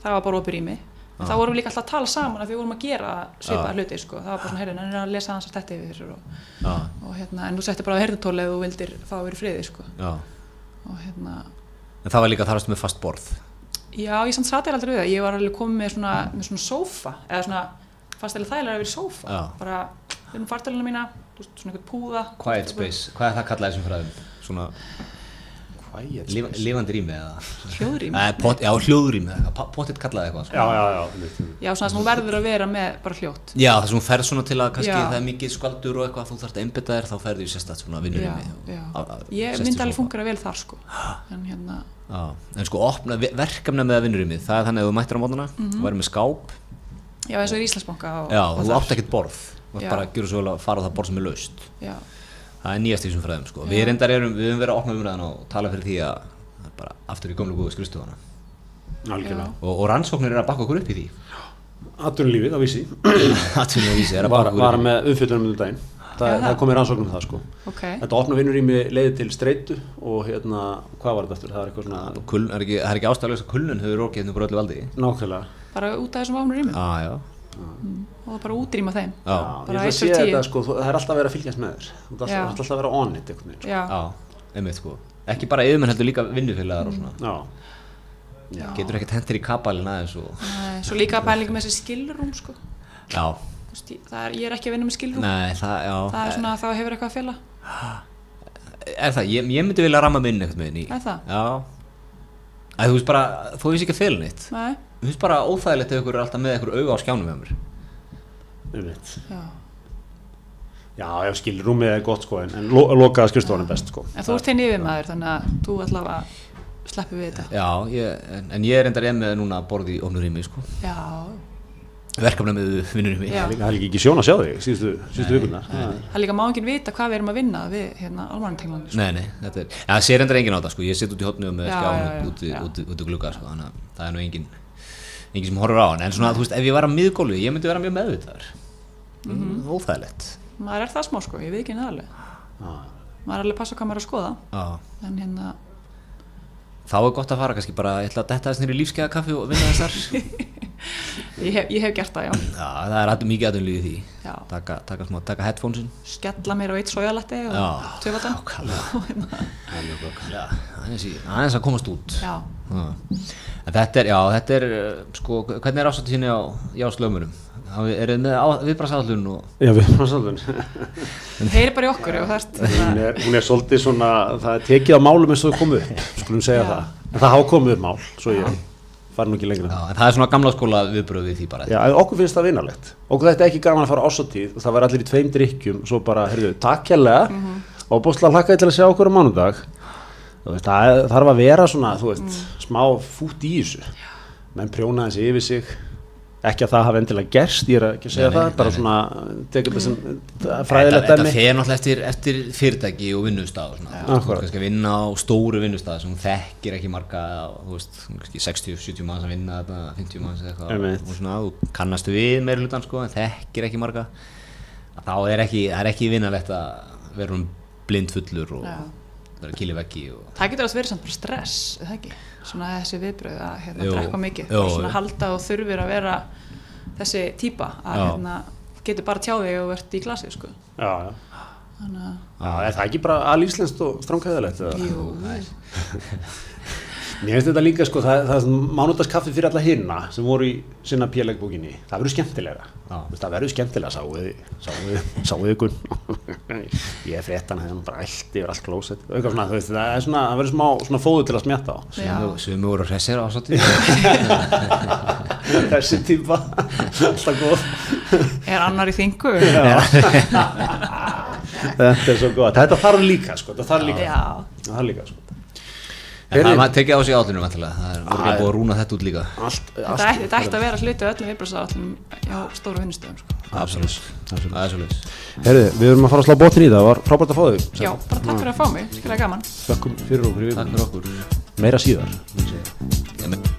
það var bara opið rými. Þá vorum við líka alltaf að tala saman að við vorum að gera svipaða hluti, sko, það var bara svona, heyrðin, en er að lesa hans að þetta yfir og, Já, og hérna, en þú settir bara á heyrðutólið og þú vildir fá að vera í friði, sko, og hérna, En það var líka þar varstu með fast borð. Já, ég samt satt ég aldrei við það, ég var alveg komið með svona, með svona sófa, eða svona, fannst eða þægilega að vera í sófa, Já. bara, við erum fartöluna mína, svona eitthvað púða. Quiet space, hvað er það kallað þessum fræðum? Svona Quiet lif, space. lifandi rými eða? Hljóðrými. Já, hljóðrými, pottitt kallaði eitthvað. Sko. Já, já, já. Já, svona sem þú verður að vera með bara hljótt. Já, það sem hún ferð svona til að kannski Já. það er mikið skvaldur og eitthvað, þú þarft að einbytta þér, þá ferðu í sérstætt svona vinnur Já, rými. já. Á- á- Ég myndi alveg fungera vel þar, sko. En hérna, Já, en sko opna, verkefna með að vinnur rými, það er þannig að þú mættir á mótana, þú væri með skáp, já, eins og í Íslandsbanka og, já, og þú átt ekkert borð, þú Já. bara að gera svo vel að fara á það borð sem er laust. Já, Það er nýjast í þessum fræðum, sko. Við reyndar erum, við höfum verið að opna umræðan og tala fyrir því að það er bara aftur í gömlu góðu skrifstofana. Algjörlega. Og, og rannsóknir er að bakka okkur upp í því. Atvinnulífið á vísi. Atvinnum að vísi er að Var, bakka okkur var upp því. með umfyllunum um daginn. Það, Já, það það. komið rannsóknum það sko. ok. Þetta opna vinnur í mig leiði til streitu og hérna, hvað var þetta eftir? Það er eitthvað svona, Kuln, er ekki, það er ekki ástæðlega að kulnun hefur rokið hérna bara öllu valdi. nákvæmlega. Bara út af þessum já. Og það bara útrýma þeim. Bara ég ætla að sé þetta sko, það er alltaf að vera að fylgjast með þér. Þú ert alltaf, alltaf að vera on it veginn. sko. Já, já, einmitt sko. Ekki bara yfirmenn heldur líka vinnufélagar og svona. Já. Já. Getur ekkert hendur í kabalinn aðeins og... Nei, svo líka pæling með þessi skilrúm, sko. Já, Það er, ég er ekki að vinna með skilrúm. nei, það, já. Það er svona að þá hefur eitthvað að fela. Er það, ég, ég myndi vilja ramma minn eitthvað með henni. Er það? Já. Æ, þú veist bara, þú veist ekki að fela neitt. Nei, Þú veist bara óþægilegt ef ykkur er alltaf með ykkur auga á skjánum með mér. Já. Já, já, skilrúmið er gott sko, en, en lo, lokaða skrifstofan er best sko. En þú ert henni yfir maður, þannig að þú allavega sleppur við þetta. Já, ég, en, en ég er endar með núna að borða í ofnurými, sko. Já, Verkefna með. Já. Það er líka- það er líka ekki sjón að sjá þig síðustu, síðustu vikunar. það er líka má enginn vita hvað við erum að vinna við hérna almanantenglanir. Sko. Nei, nei, þetta er, ja, það sér endar enginn á þetta, sko. Ég sitt út í hotnu með Já, skjánu já, já, út, já. út, út, út í glugga, sko. Þannig að það er nú enginn, enginn sem horfir á hann. En svona, þú veist, ef ég var að miðgólu, ég myndi vera mjög meðvitaður. Mm Óþægilegt. Maður er það smá sko, ég veit ekki neðarlega. Já. Maður er alveg passa hvað maður er að skoða, Já. en hérna, Þá er gott að fara kannski bara, ég ætla að detta þess nýri lífskeiða kaffi og vinna þess þar. ég hef, ég hef gert það, já. Já, það er alltaf mikið aðunlíði því. já. Taka, taka, smá, taka headphonesin. Skella mér á eitt sojalatti og. Já, aðeins, í- aðeins að komast út. Já. En þetta er, já, þetta er, uh, sko, hvernig er ásættu sinni á jáslömurum? Er þið með viðbrasáðlun og... Já, við erum að svolítið. heyri bara í okkur og það ert, Hún er, hún er svolítið svona, það er tekið á málum eins og þau komu upp, skulum segja Já. það. En það hafa komið upp mál, svo ég fari nú ekki lengra. Já, en það er svona gamla skóla viðbröð við því bara. Já, en okkur finnst það vinalegt. Okkur þetta er ekki gaman að fara og það var allir í tveim drikkjum, svo bara, heyrðu, takk hérlega og bústlega hlakkaði til að sjá okkur á mánudag. Veist, það þarf að vera svona, þú veist, smá fút í þessu. Menn prjóna þessi yfir sig, ekki að það hafi endilega gerst, ég er ekki að segja Nei, nei, það, bara nei, nei. svona, tekur þetta sem Þetta, fræðilegt þetta dæmi. fer náttúrulega eftir, eftir fyrirtæki og vinnustaf kannski að vinna á stóru vinnustaf sem þekkir ekki marga, þú veist, kannski 60-70 mann sem vinna þetta, 50 mann sem eitthvað. Einmitt. Og svona, þú kannast við meira hlutan, sko, en þekkir ekki marga. Þá er ekki, það er ekki vinnalegt að vera um blind fullur og Já. Að kýli veggi og... það getur átt verið samt bara stress, eða ekki? Svona þessi viðbröð að hérna, drekka mikið, jú, bara svona jú. halda og þurfir að vera þessi típa að hérna, getur bara tjáði og verðt í glasi, sko. Já, já. Þannig að, Já, er það ekki bara alíslenskt og stránkæðilegt? jú, Mér finnst þetta líka sko, það, það er mánudagskaffi fyrir alla hinna sem voru í sinna péllegbókinni, það verður skemmtilega Já. Veist, það verður skemmtilega, sáuði sáuði, ykkur ég er fréttan, það er bara allt yfir allt eitthvað svona, þú veist, það er svona, það verður smá svona fóður til að smjatta á. Já. Sumi voru hressir á sátti. þessi típa, alltaf góð. Er annar í þingu? þetta er svo góð, þetta þarf líka sko, þetta þarf líka. Já. það þarf líka sko En það er maður tekið á sig átlunum vantilega, það er voru Ah, ekki búið að rúna þetta út líka. allt, allt ætti, þetta ætti að vera hluti af öllum viðbröðsáallum hjá stóru vinnustöðum sko. Absolutt, það er svolítið. Herði, við erum að fara að slá botnin í það, það var frábært að fá þig. Já, bara takk fyrir að fá mig, skilja gaman. Þökkum fyrir okkur, Takk fyrir okkur. meira síðar